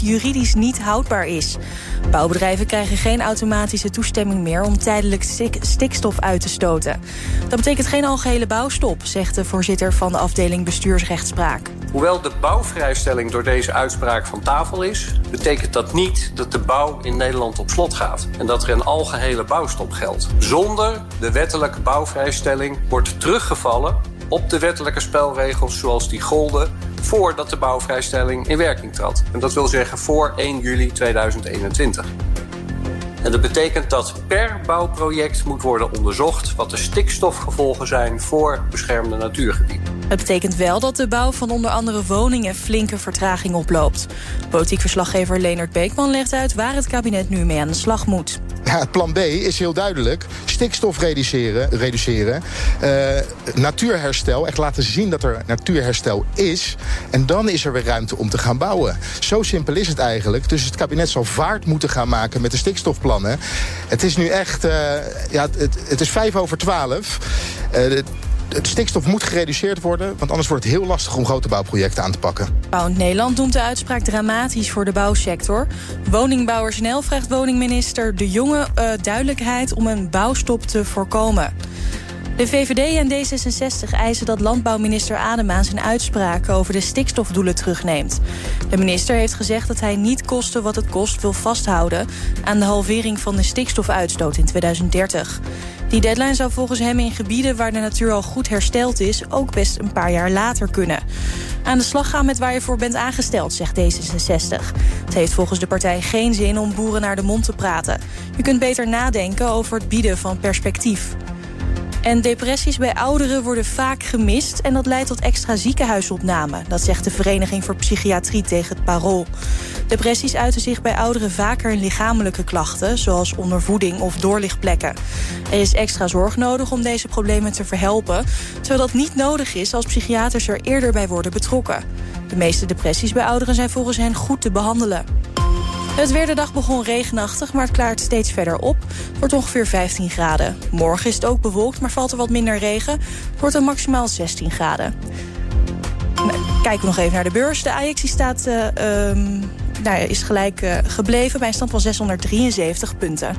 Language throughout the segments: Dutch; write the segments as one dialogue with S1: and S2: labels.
S1: juridisch niet houdbaar is. Bouwbedrijven krijgen geen automatische toestemming meer om tijdelijk stikstof uit te stoten. Dat betekent geen algehele bouwstop, zegt de voorzitter van de afdeling bestuursrechtspraak.
S2: Hoewel de bouwvrijstelling door deze uitspraak van tafel is, betekent dat niet dat de bouw in Nederland op slot gaat en dat er een algehele bouwstop geldt. Zonder de wettelijke bouwvrijstelling wordt teruggevallen op de wettelijke spelregels zoals die golden voordat de bouwvrijstelling in werking trad. En dat wil zeggen voor 1 juli 2021. En dat betekent dat per bouwproject moet worden onderzocht wat de stikstofgevolgen zijn voor beschermde natuurgebieden.
S1: Het betekent wel dat de bouw van onder andere woningen flinke vertraging oploopt. Politiek verslaggever Leonard Beekman legt uit waar het kabinet nu mee aan de slag moet.
S3: Ja, het plan B is heel duidelijk. Stikstof reduceren, reduceren uh, natuurherstel, echt laten zien dat er natuurherstel is. En dan is er weer ruimte om te gaan bouwen. Zo simpel is het eigenlijk. Dus het kabinet zal vaart moeten gaan maken met de Het is nu echt, uh, ja, het, het, is vijf over twaalf. Uh, het stikstof moet gereduceerd worden... want anders wordt het heel lastig om grote bouwprojecten aan te pakken.
S1: Bouwend Nederland noemt de uitspraak dramatisch voor de bouwsector. Woningbouwer Snel vraagt woningminister De Jonge uh, duidelijkheid... om een bouwstop te voorkomen. De VVD en D66 eisen dat landbouwminister Adema zijn uitspraak over de stikstofdoelen terugneemt. De minister heeft gezegd dat hij niet koste wat het kost wil vasthouden aan de halvering van de stikstofuitstoot in 2030. Die deadline zou volgens hem in gebieden waar de natuur al goed hersteld is... ook best een paar jaar later kunnen. Aan de slag gaan met waar je voor bent aangesteld, zegt D66. Het heeft volgens de partij geen zin om boeren naar de mond te praten. Je kunt beter nadenken over het bieden van perspectief. En depressies bij ouderen worden vaak gemist... en dat leidt tot extra ziekenhuisopname. Dat zegt de Vereniging voor Psychiatrie tegen het Parool. Depressies uiten zich bij ouderen vaker in lichamelijke klachten... zoals ondervoeding of doorlichtplekken. Er is extra zorg nodig om deze problemen te verhelpen... terwijl dat niet nodig is als psychiaters er eerder bij worden betrokken. De meeste depressies bij ouderen zijn volgens hen goed te behandelen. Het weer de dag begon regenachtig, maar het klaart steeds verder op. Het wordt ongeveer 15 graden. Morgen is het ook bewolkt, maar valt er wat minder regen. Het wordt maximaal 16 graden. Nou, kijken we nog even naar de beurs. De AX staat, uh, um, nou, is gelijk uh, gebleven bij een stand van 673 punten.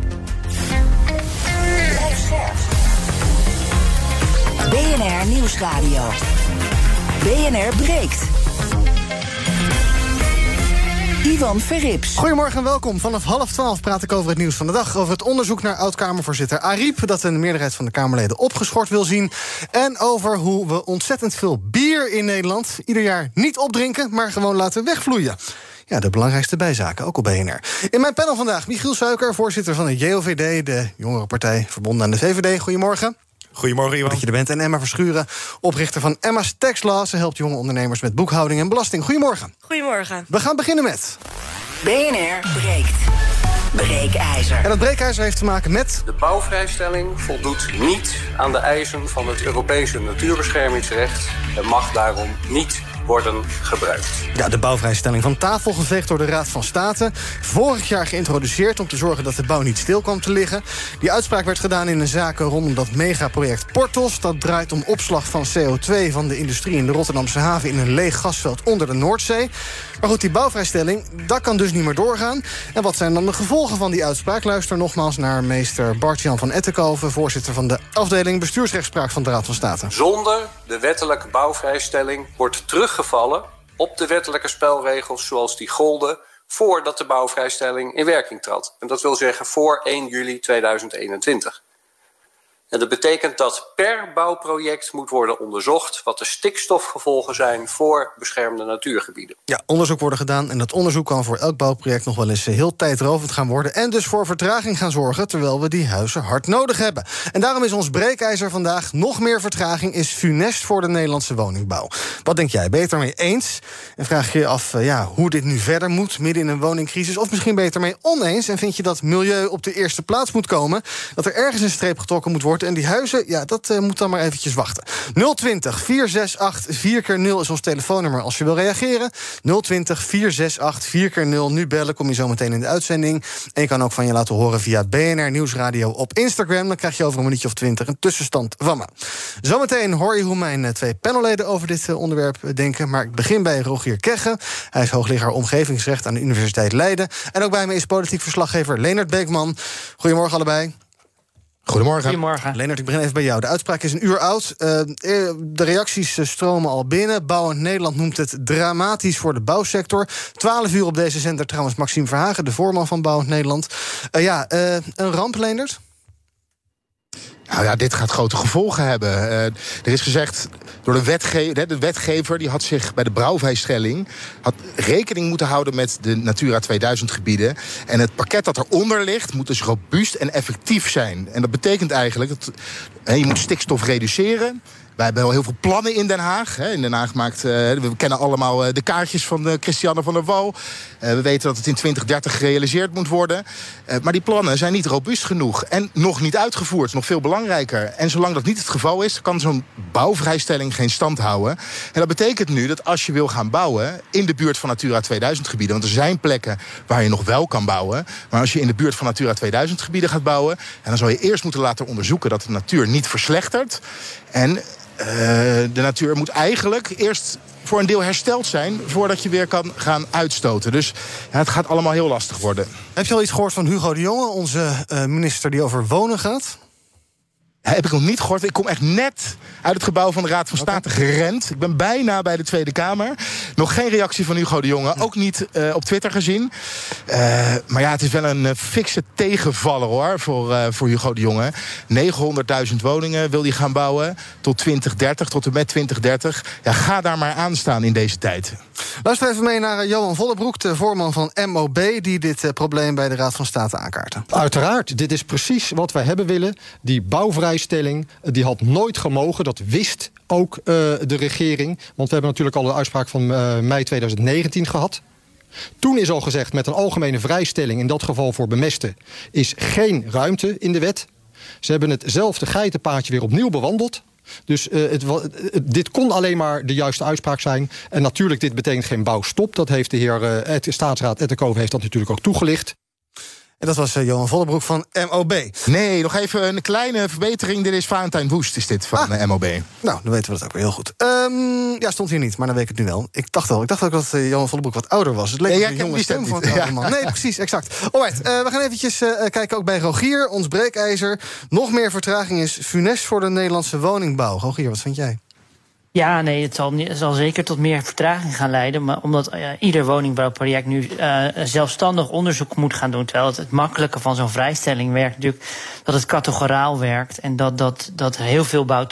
S4: BNR Nieuwsradio. BNR breekt. Ivan Verrips.
S5: Goedemorgen en welkom. Vanaf half twaalf praat ik over het nieuws van de dag. Over het onderzoek naar oud-Kamervoorzitter Ariep... dat een meerderheid van de Kamerleden opgeschort wil zien. En over hoe we ontzettend veel bier in Nederland... ieder jaar niet opdrinken, maar gewoon laten wegvloeien. Ja, de belangrijkste bijzaken, ook op BNR. In mijn panel vandaag Michiel Suiker, voorzitter van de JOVD... de jongere partij verbonden aan de VVD. Goedemorgen.
S6: Goedemorgen, Iwan.
S5: Dat je er bent. En Emma Verschuren, oprichter van Emma's Tax Law. Ze helpt jonge ondernemers met boekhouding en belasting. Goedemorgen.
S1: Goedemorgen.
S5: We gaan beginnen met...
S4: BNR breekt. Breekijzer.
S5: En dat breekijzer heeft te maken met...
S2: De bouwvrijstelling voldoet niet aan de eisen van het Europese natuurbeschermingsrecht... en mag daarom niet worden gebruikt.
S5: Ja, de bouwvrijstelling van tafel geveegd door de Raad van State. Vorig jaar geïntroduceerd om te zorgen dat de bouw niet stil kwam te liggen. Die uitspraak werd gedaan in een zaak rondom dat megaproject Portos. Dat draait om opslag van CO2 van de industrie in de Rotterdamse haven... in een leeg gasveld onder de Noordzee. Maar goed, die bouwvrijstelling, dat kan dus niet meer doorgaan. En wat zijn dan de gevolgen van die uitspraak? Luister nogmaals naar meester Bart-Jan van Ettenkoven... voorzitter van de afdeling bestuursrechtspraak van de Raad van State.
S2: Zonder de wettelijke bouwvrijstelling wordt teruggevallen op de wettelijke spelregels zoals die golden voordat de bouwvrijstelling in werking trad. En dat wil zeggen voor 1 juli 2021. En dat betekent dat per bouwproject moet worden onderzocht wat de stikstofgevolgen zijn voor beschermde natuurgebieden.
S5: Ja, onderzoek worden gedaan en dat onderzoek kan voor elk bouwproject nog wel eens heel tijdrovend gaan worden en dus voor vertraging gaan zorgen terwijl we die huizen hard nodig hebben. En daarom is ons breekijzer vandaag nog meer vertraging is funest voor de Nederlandse woningbouw. Wat denk jij? Het ermee eens? En vraag je je af eh, ja, hoe dit nu verder moet midden in een woningcrisis of misschien het ermee oneens en vind je dat milieu op de eerste plaats moet komen, dat er ergens een streep getrokken moet worden En die huizen, ja, dat uh, moet dan maar eventjes wachten. 020 468 4x0 is ons telefoonnummer als je wil reageren. 020 468 4x0. Nu bellen, kom je zo meteen in de uitzending. En je kan ook van je laten horen via BNR Nieuwsradio op Instagram. Dan krijg je over een minuutje of twintig een tussenstand van me. Zometeen hoor je hoe mijn twee panelleden over dit onderwerp denken. Maar ik begin bij Rogier Kegge. Hij is hoogleraar omgevingsrecht aan de Universiteit Leiden. En ook bij me is politiek verslaggever Leonard Beekman. Goedemorgen allebei.
S3: Goedemorgen.
S6: Goedemorgen.
S5: Leonard, ik begin even bij jou. De uitspraak is een uur oud. Uh, de reacties stromen al binnen. Bouwend Nederland noemt het dramatisch voor de bouwsector. Twaalf uur op deze zender trouwens Maxime Verhagen... de voorman van Bouwend Nederland. Uh, ja, uh, een ramp, Leonard?
S3: Nou ja, dit gaat grote gevolgen hebben. Uh, er is gezegd door de wetgever, de wetgever die had zich bij de brouwvrijstelling had rekening moeten houden met de Natura 2000 gebieden. En het pakket dat eronder ligt moet dus robuust en effectief zijn. En dat betekent eigenlijk dat je moet stikstof reduceren. Wij hebben wel heel veel plannen in Den Haag. In Den Haag maakt, eh, we kennen allemaal eh, de kaartjes van eh, Christiane van der Wal. we weten dat het in 2030 gerealiseerd moet worden. maar die plannen zijn niet robuust genoeg. En nog niet uitgevoerd, nog veel belangrijker. En zolang dat niet het geval is, kan zo'n bouwvrijstelling geen stand houden. En dat betekent nu dat als je wil gaan bouwen in de buurt van Natura 2000 gebieden... want er zijn plekken waar je nog wel kan bouwen... maar als je in de buurt van Natura 2000 gebieden gaat bouwen... en dan zal je eerst moeten laten onderzoeken dat de natuur niet verslechtert... En de natuur moet eigenlijk eerst voor een deel hersteld zijn... voordat je weer kan gaan uitstoten. Dus het gaat allemaal heel lastig worden.
S5: Heb je al iets gehoord van Hugo de Jonge, onze uh, minister die over wonen gaat?
S3: Heb ik nog niet gehoord. Ik kom echt net uit het gebouw van de Raad van State gerend. Ik ben bijna bij de Tweede Kamer. Nog geen reactie van Hugo de Jonge. Ook niet uh, op Twitter gezien. Uh, maar ja, het is wel een uh, fikse tegenvaller hoor. Voor, voor Hugo de Jonge. 900.000 woningen wil hij gaan bouwen. Tot 2030, tot en met 2030. Ja, ga daar maar aan staan in deze tijd.
S5: Luister even mee naar Johan Vollebroek, de voorman van MOB... die dit probleem bij de Raad van State aankaarten.
S7: Uiteraard, dit is precies wat wij hebben willen. Die bouwvrij vrijstelling. Die had nooit gemogen. Dat wist ook de regering. Want we hebben natuurlijk al de uitspraak van mei 2019 gehad. Toen is al gezegd, met een algemene vrijstelling... in dat geval voor bemesten, is geen ruimte in de wet. Ze hebben hetzelfde geitenpaadje weer opnieuw bewandeld. Dus uh, het, het, dit kon alleen maar de juiste uitspraak zijn. En natuurlijk, dit betekent geen bouwstop. Dat heeft de heer uh, staatsraad Etterkoven heeft dat natuurlijk ook toegelicht.
S5: En dat was uh, Johan Vollebroek van MOB.
S3: Nee, nog even een kleine verbetering. Dit is Valentijn Woest, is dit van ah. uh, MOB.
S5: Nou, dan weten we dat ook weer heel goed. Um, ja, stond hier niet, maar dan weet ik het nu wel. Ik dacht wel, ik dacht ook dat uh, Johan Vollebroek wat ouder was. Het leek nee, een jonge stem van ja. man. Nee, precies, exact. Alright, we gaan eventjes kijken ook bij Rogier, ons breekijzer. Nog meer vertraging is funest voor de Nederlandse woningbouw. Rogier, wat vind jij?
S6: Ja, nee, het zal, zal zeker tot meer vertraging gaan leiden. Maar omdat uh, ieder woningbouwproject nu uh, zelfstandig onderzoek moet gaan doen. Terwijl het, het makkelijke van zo'n vrijstelling werkt natuurlijk dat het categoraal werkt. En dat, dat, dat heel veel bouw,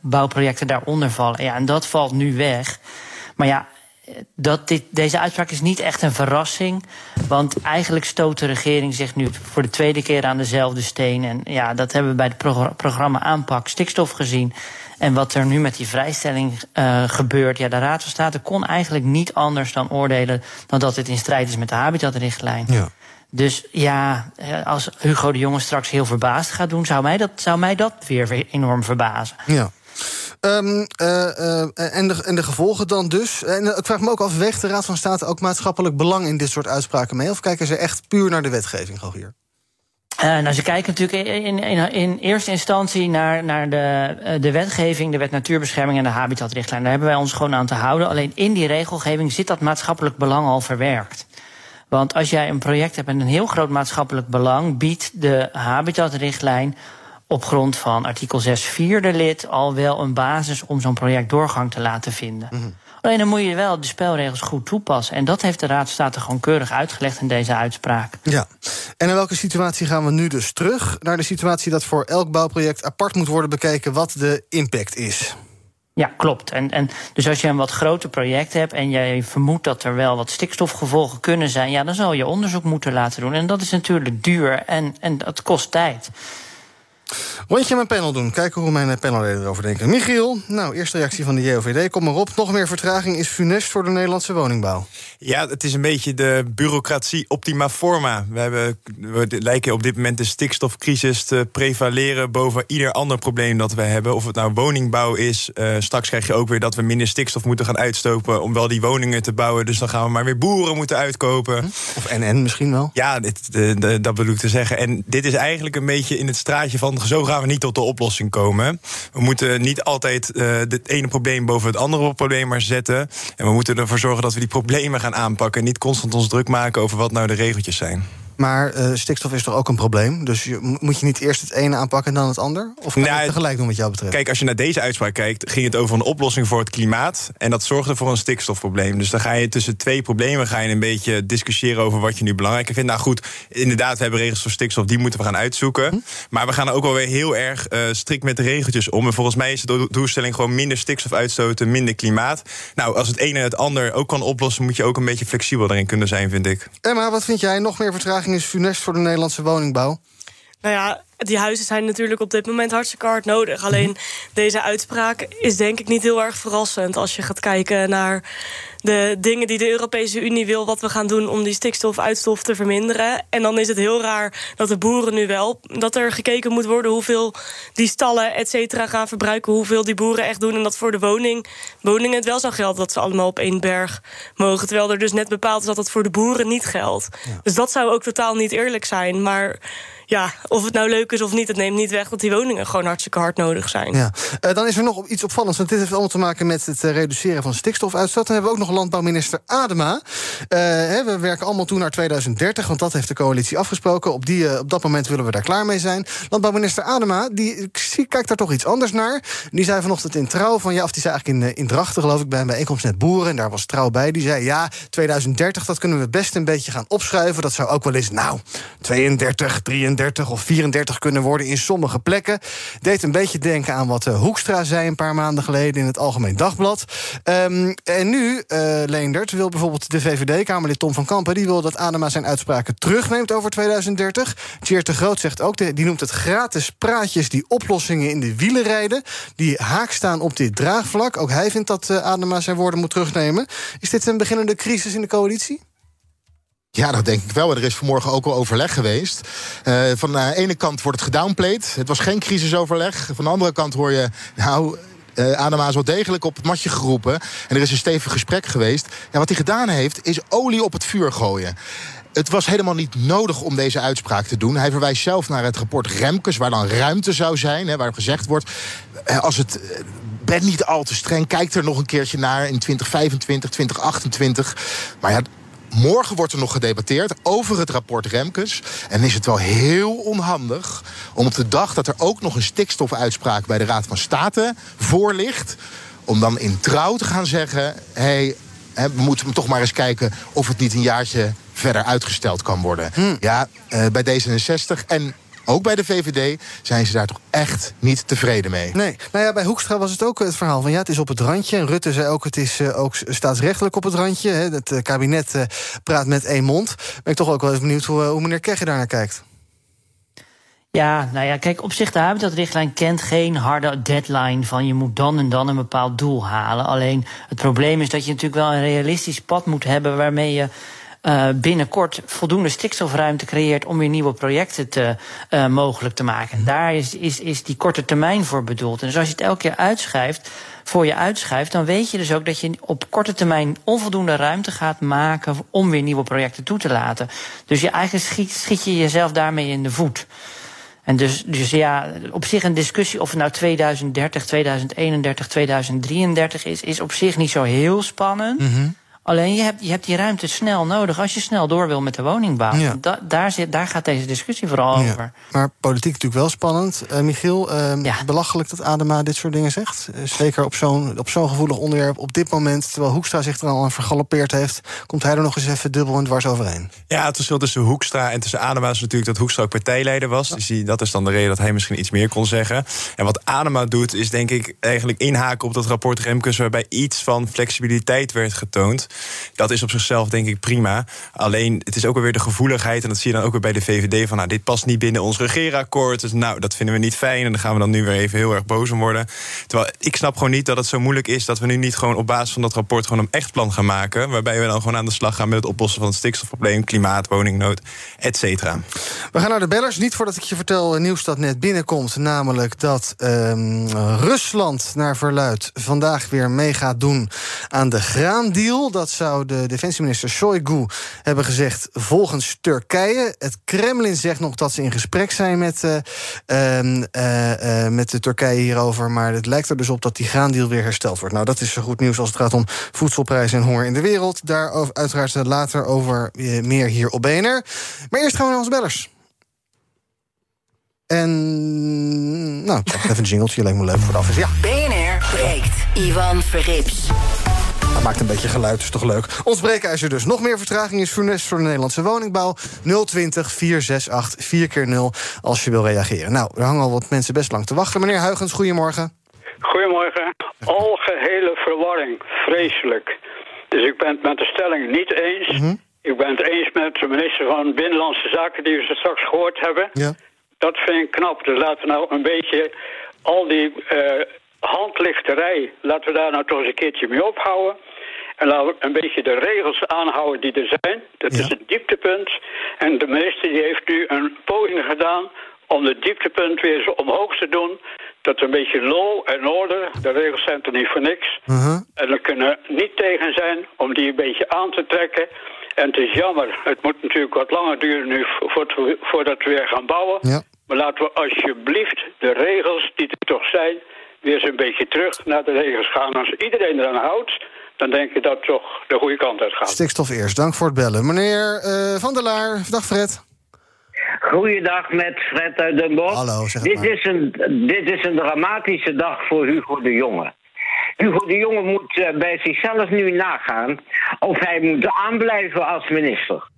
S6: bouwprojecten daaronder vallen. Ja, en dat valt nu weg. Maar ja, dat dit, deze uitspraak is niet echt een verrassing. Want eigenlijk stoot de regering zich nu voor de tweede keer aan dezelfde steen. En ja, dat hebben we bij het programma aanpak stikstof gezien. En wat er nu met die vrijstelling uh, gebeurt, ja, de Raad van State kon eigenlijk niet anders dan oordelen dan dat het in strijd is met de habitatrichtlijn. Ja. Dus ja, eh, als Hugo de Jonge straks heel verbaasd gaat doen, zou mij dat, zou mij dat weer enorm verbazen.
S5: Ja. Um, uh, uh, en, de, en de gevolgen dan dus? En ik vraag me ook af, weegt de Raad van State ook maatschappelijk belang in dit soort uitspraken mee? Of kijken ze echt puur naar de wetgeving, hier?
S6: Uh, nou, ze kijken natuurlijk in, in, in eerste instantie naar, naar de, uh, de wetgeving, de wet natuurbescherming en de habitatrichtlijn. Daar hebben wij ons gewoon aan te houden. Alleen in die regelgeving zit dat maatschappelijk belang al verwerkt. Want als jij een project hebt met een heel groot maatschappelijk belang, biedt de habitatrichtlijn op grond van artikel 6 vierde lid al wel een basis om zo'n project doorgang te laten vinden. -hmm. Alleen dan moet je wel de spelregels goed toepassen. En dat heeft de Raad State gewoon keurig uitgelegd in deze uitspraak.
S5: Ja. En in welke situatie gaan we nu dus terug? Naar de situatie dat voor elk bouwproject apart moet worden bekeken wat de impact is.
S6: Ja, klopt. En, en dus als je een wat groter project hebt en jij vermoedt dat er wel wat stikstofgevolgen kunnen zijn, ja, dan zal je onderzoek moeten laten doen. En dat is natuurlijk duur en, en dat kost tijd.
S5: Rondje mijn panel doen. Kijken hoe mijn panelleden erover denken. Michiel, nou, eerste reactie van de JOVD. Kom maar op. Nog meer vertraging is funest voor de Nederlandse woningbouw.
S8: Ja, het is een beetje de bureaucratie optima forma. We, hebben, we lijken op dit moment de stikstofcrisis te prevaleren boven ieder ander probleem dat we hebben. Of het nou woningbouw is. Uh, straks krijg je ook weer dat we minder stikstof moeten gaan uitstopen om wel die woningen te bouwen. Dus dan gaan we maar weer boeren moeten uitkopen.
S5: Of NN misschien wel?
S8: Ja, dit, de, de, dat bedoel ik te zeggen. En dit is eigenlijk een beetje in het straatje van zo gaan we niet tot de oplossing komen. We moeten niet altijd het ene probleem boven het andere probleem maar zetten. En we moeten ervoor zorgen dat we die problemen gaan aanpakken. En niet constant ons druk maken over wat nou de regeltjes zijn.
S5: Maar uh, stikstof is toch ook een probleem? Dus je, moet je niet eerst het ene aanpakken en dan het ander? Of kan nou, je tegelijk doen wat jou betreft?
S8: Kijk, als je naar deze uitspraak kijkt... ging het over een oplossing voor het klimaat. En dat zorgde voor een stikstofprobleem. Dus dan ga je tussen twee problemen ga je een beetje discussiëren... over wat je nu belangrijker vindt. Nou goed, inderdaad, we hebben regels voor stikstof. Die moeten we gaan uitzoeken. Hm? Maar we gaan er ook wel weer heel erg uh, strikt met de regeltjes om. En volgens mij is de doelstelling gewoon minder stikstof uitstoten... minder klimaat. Nou, als het ene het ander ook kan oplossen... moet je ook een beetje flexibel daarin kunnen zijn, vind ik.
S5: Emma, wat vind jij? Nog meer vertraging is funest voor de Nederlandse woningbouw?
S9: Nou ja, die huizen zijn natuurlijk op dit moment hartstikke hard nodig. Alleen mhm. deze uitspraak is denk ik niet heel erg verrassend... als je gaat kijken naar de dingen die de Europese Unie wil... wat we gaan doen om die stikstofuitstof te verminderen. En dan is het heel raar dat de boeren nu wel... dat er gekeken moet worden hoeveel die stallen et cetera gaan verbruiken... hoeveel die boeren echt doen en dat voor de woning, woningen het wel zou gelden... dat ze allemaal op één berg mogen. Terwijl er dus net bepaald is dat het voor de boeren niet geldt. Dus dat zou ook totaal niet eerlijk zijn, maar ja, of het nou leuk is of niet, het neemt niet weg dat die woningen gewoon hartstikke hard nodig zijn.
S5: Ja. Uh, dan is er nog iets opvallends, want dit heeft allemaal te maken met het uh, reduceren van stikstofuitstoot. Dan hebben we ook nog landbouwminister Adema. Uh, hè, we werken allemaal toe naar 2030, want dat heeft de coalitie afgesproken. Op, die, op dat moment willen we daar klaar mee zijn. Landbouwminister Adema, die kijkt daar toch iets anders naar. Die zei vanochtend in Trouw van ja, of die zei eigenlijk in, in Drachten, geloof ik, bij een bijeenkomst net boeren. En daar was Trouw bij. Die zei ja, 2030, dat kunnen we best een beetje gaan opschuiven. Dat zou ook wel eens, nou, 32, 33. 33 of 34 kunnen worden in sommige plekken. Deed een beetje denken aan wat uh, Hoekstra zei een paar maanden geleden in het Algemeen Dagblad. Um, en nu, uh, Leendert, wil bijvoorbeeld de VVD-Kamerlid Tom van Kampen... die wil dat Adema zijn uitspraken terugneemt over 2030. Tjeerd de Groot zegt ook, die noemt het gratis praatjes... die oplossingen in de wielen rijden, die haak staan op dit draagvlak. Ook hij vindt dat uh, Adema zijn woorden moet terugnemen. Is dit een beginnende crisis in de coalitie?
S3: Ja, dat denk ik wel. Er is vanmorgen ook al overleg geweest. Uh, van de ene kant wordt het gedownplayed. Het was geen crisisoverleg. Van de andere kant hoor je... Nou, uh, Adema is wel degelijk op het matje geroepen. En er is een stevig gesprek geweest. Ja, wat hij gedaan heeft, is olie op het vuur gooien. Het was helemaal niet nodig om deze uitspraak te doen. Hij verwijst zelf naar het rapport Remkes, waar dan ruimte zou zijn. Hè, waar gezegd wordt, eh, als het ben niet al te streng. Kijk er nog een keertje naar in 2025, 2028. Maar ja, Morgen wordt er nog gedebatteerd over het rapport Remkes. En is het wel heel onhandig om op de dag dat er ook nog een stikstofuitspraak bij de Raad van State voor ligt. om dan in trouw te gaan zeggen: hé, hey, we moeten toch maar eens kijken of het niet een jaartje verder uitgesteld kan worden. Hm. Ja, uh, bij D66 en ook bij de VVD zijn ze daar toch echt niet tevreden mee.
S5: Nee, nou ja, bij Hoekstra was het ook het verhaal van ja, het is op het randje. En Rutte zei ook, het is uh, ook staatsrechtelijk op het randje. Hè. Het uh, kabinet uh, praat met één mond. Ben ik toch ook wel eens benieuwd hoe, hoe meneer Kegge daarnaar kijkt.
S6: Ja, nou ja, kijk, op zich de habitatrichtlijn kent geen harde deadline van je moet dan en dan een bepaald doel halen. Alleen het probleem is dat je natuurlijk wel een realistisch pad moet hebben waarmee je uh, binnenkort voldoende stikstofruimte creëert om weer nieuwe projecten te, uh, mogelijk te maken. En daar is, is, is die korte termijn voor bedoeld. En dus als je het elke keer uitschrijft, voor je uitschrijft, dan weet je dus ook dat je op korte termijn onvoldoende ruimte gaat maken om weer nieuwe projecten toe te laten. Dus je eigenlijk schiet, schiet je jezelf daarmee in de voet. En dus, dus ja, op zich een discussie of het nou 2030, 2031, 2033 is, is op zich niet zo heel spannend. Mm. Alleen je hebt, je hebt die ruimte snel nodig als je snel door wil met de woningbouw. Ja. daar, zit, daar gaat deze discussie vooral ja. over.
S5: Maar politiek natuurlijk wel spannend. Uh, Michiel, uh, ja. belachelijk dat Adema dit soort dingen zegt. Uh, zeker op zo'n zo'n gevoelig onderwerp op dit moment... terwijl Hoekstra zich er al aan vergalopeerd heeft... komt hij er nog eens even dubbel en dwars overheen.
S8: Ja, het verschil tussen Hoekstra en tussen Adema is natuurlijk... dat Hoekstra ook partijleider was. Dus die, dat is dan de reden dat hij misschien iets meer kon zeggen. En wat Adema doet, is denk ik eigenlijk inhaken op dat rapport Remkes... waarbij iets van flexibiliteit werd getoond... Dat is op zichzelf denk ik prima. Alleen het is ook alweer de gevoeligheid. En dat zie je dan ook weer bij de VVD. Van nou, dit past niet binnen ons regeerakkoord. Dus nou, dat vinden we niet fijn. En dan gaan we dan nu weer even heel erg boos om worden. Terwijl ik snap gewoon niet dat het zo moeilijk is dat we nu niet gewoon op basis van dat rapport gewoon een echt plan gaan maken. Waarbij we dan gewoon aan de slag gaan met het oplossen van het stikstofprobleem, klimaat, woningnood, et cetera.
S5: We gaan naar de bellers. Niet voordat ik je vertel eh, nieuws dat net binnenkomt. Namelijk dat ehm, Rusland naar verluid vandaag weer mee gaat doen aan de graandeal. Dat zou de defensieminister Shoigu hebben gezegd volgens Turkije. Het Kremlin zegt nog dat ze in gesprek zijn met, eh, ehm, eh, eh, met de Turkije hierover. Maar het lijkt er dus op dat die graandeal weer hersteld wordt. Nou, dat is zo goed nieuws als het gaat om voedselprijzen en honger in de wereld. Daar uiteraard later over meer hier op BNR. Maar eerst gaan we naar onze bellers. En nou, even een jingeltje, lijkt me leuk voor de is. Ja,
S4: BNR breekt. Ivan Verrips.
S5: Dat maakt een beetje geluid, is toch leuk. Ons breekijzer dus. Nog meer vertraging is funest voor de Nederlandse woningbouw. 020 468 4 keer 0 als je wil reageren. Nou, er hangen al wat mensen best lang te wachten. Meneer Huigens, goedemorgen.
S10: Goedemorgen. Algehele verwarring. Vreselijk. Dus ik ben het met de stelling niet eens. Ik ben het eens met de minister van Binnenlandse Zaken... die we straks gehoord hebben.
S5: Ja.
S10: Dat vind ik knap. Dus laten we nou een beetje al die eh, handlichterij... laten we daar nou toch eens een keertje mee ophouden. En laten we een beetje de regels aanhouden die er zijn. Dat is het dieptepunt. En de minister die heeft nu een poging gedaan... om de dieptepunt weer zo omhoog te doen... dat een beetje law en order... de regels zijn er niet voor niks... En we kunnen niet tegen zijn om die een beetje aan te trekken. En het is jammer, het moet natuurlijk wat langer duren nu vo- voor- voordat we weer gaan bouwen.
S5: Ja.
S10: Maar laten we alsjeblieft de regels die er toch zijn, weer eens een beetje terug naar de regels gaan. Als iedereen eraan houdt, dan denk ik dat het toch de goede kant uit gaat.
S5: Stikstof eerst, dank voor het bellen. Meneer eh, Van der Laar, dag Fred.
S11: Goeiedag met Fred uit Den Bosch.
S5: Hallo, zeg
S11: dit,
S5: maar.
S11: is een, dit is een dramatische dag voor Hugo de Jonge. Hugo de Jonge moet eh, bij zichzelf nu nagaan of hij moet aanblijven als minister.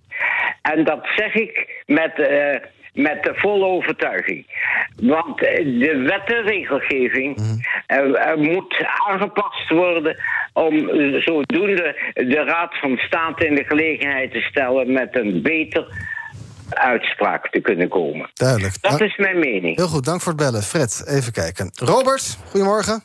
S11: En dat zeg ik met, eh, met de volle overtuiging. Want eh, de wet en regelgeving eh, er moet aangepast worden om eh, zodoende de Raad van State in de gelegenheid te stellen met een beter uitspraak te kunnen komen.
S5: Duidelijk.
S11: Dat
S5: Dank-
S11: is mijn mening.
S5: Heel goed, dank voor het bellen. Fred, even kijken. Robert, goedemorgen.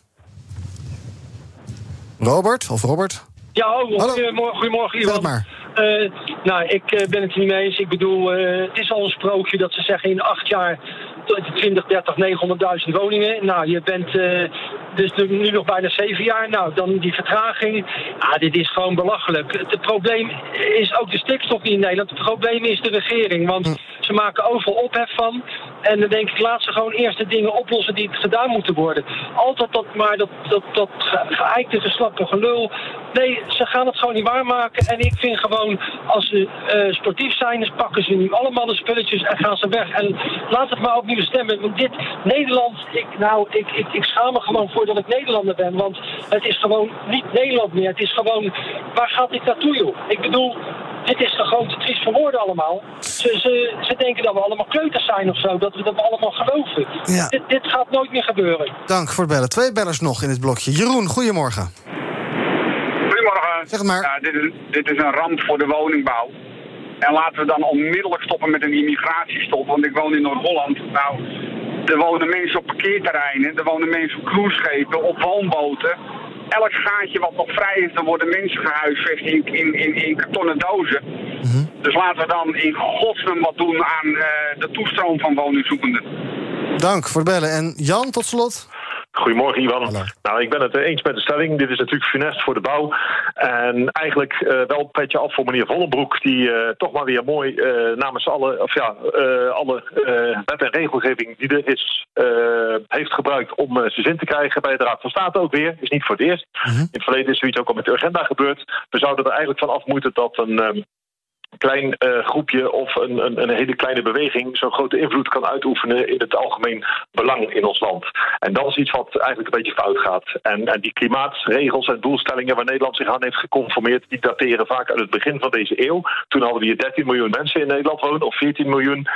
S5: Robert, of Robert?
S12: Ja, hallo.
S5: Hallo.
S12: Goedemorgen, goedemorgen
S5: Zeg
S12: Ivan.
S5: maar.
S12: Eh, nou, ik eh, ben het niet mee eens. Ik bedoel, eh, het is al een sprookje dat ze zeggen in acht jaar 20, 30, 900.000 woningen. Nou, je bent dus nu nog bijna zeven jaar. Nou, dan die vertraging. Ah, dit is gewoon belachelijk. Het, probleem is ook de stikstof niet in Nederland. Het probleem is de regering. Want ze maken overal ophef van. En dan denk ik, laat ze gewoon eerst de dingen oplossen die gedaan moeten worden. Altijd dat maar dat, dat, dat ge- geëikte, geslappe gelul. Nee, ze gaan het gewoon niet waarmaken. En ik vind gewoon, als ze eh, sportief zijn, dan pakken ze nu allemaal de spulletjes en gaan ze weg. En laat het maar opnieuw stemmen. Want dit, Nederland, ik, nou, ik, ik, ik schaam me gewoon voor dat ik Nederlander ben. Want het is gewoon niet Nederland meer. Het is gewoon, waar gaat dit naartoe, joh? Ik bedoel, dit is toch gewoon te triest voor woorden allemaal. Ze, ze, ze denken dat we allemaal kleuters zijn of zo. Dat we dat we allemaal geloven.
S5: Ja.
S12: Dit, dit gaat nooit meer gebeuren.
S5: Dank voor het bellen. Twee bellers nog in dit blokje. Jeroen, goedemorgen.
S13: Goedemorgen.
S5: Zeg het maar.
S13: Ja, dit, is, dit is een ramp voor de woningbouw. En laten we dan onmiddellijk stoppen met een immigratiestop. Want ik woon in Noord-Holland. Nou, er wonen mensen op parkeerterreinen. Er wonen mensen op cruiseschepen, op woonboten. Elk gaatje wat nog vrij is, dan worden mensen gehuisvest in, in, in, in kartonnen dozen. Dus laten we dan in godsnaam wat doen aan eh, de toestroom van woningzoekenden.
S5: Dank voor het bellen. En Jan, tot slot.
S14: Goedemorgen, Ivan. Nou, ik ben het eens met de stelling. Dit is natuurlijk funest voor de bouw. En eigenlijk eh, wel een petje af voor meneer Vollenbroek... die eh, toch maar weer mooi eh, namens alle, of ja, alle wet en regelgeving die er is... heeft gebruikt om zijn zin te krijgen bij de Raad van State ook weer. Is niet voor het eerst. In het verleden is zoiets ook al met de agenda gebeurd. We zouden er eigenlijk van af moeten dat een... ehm, klein uh, groepje of een, een, een, hele kleine beweging zo'n grote invloed kan uitoefenen in het algemeen belang in ons land. En dat is iets wat eigenlijk een beetje fout gaat. En, en die klimaatregels en doelstellingen waar Nederland zich aan heeft geconformeerd, die dateren vaak uit het begin van deze eeuw. Toen hadden we hier 13 miljoen mensen in Nederland wonen, of 14 miljoen.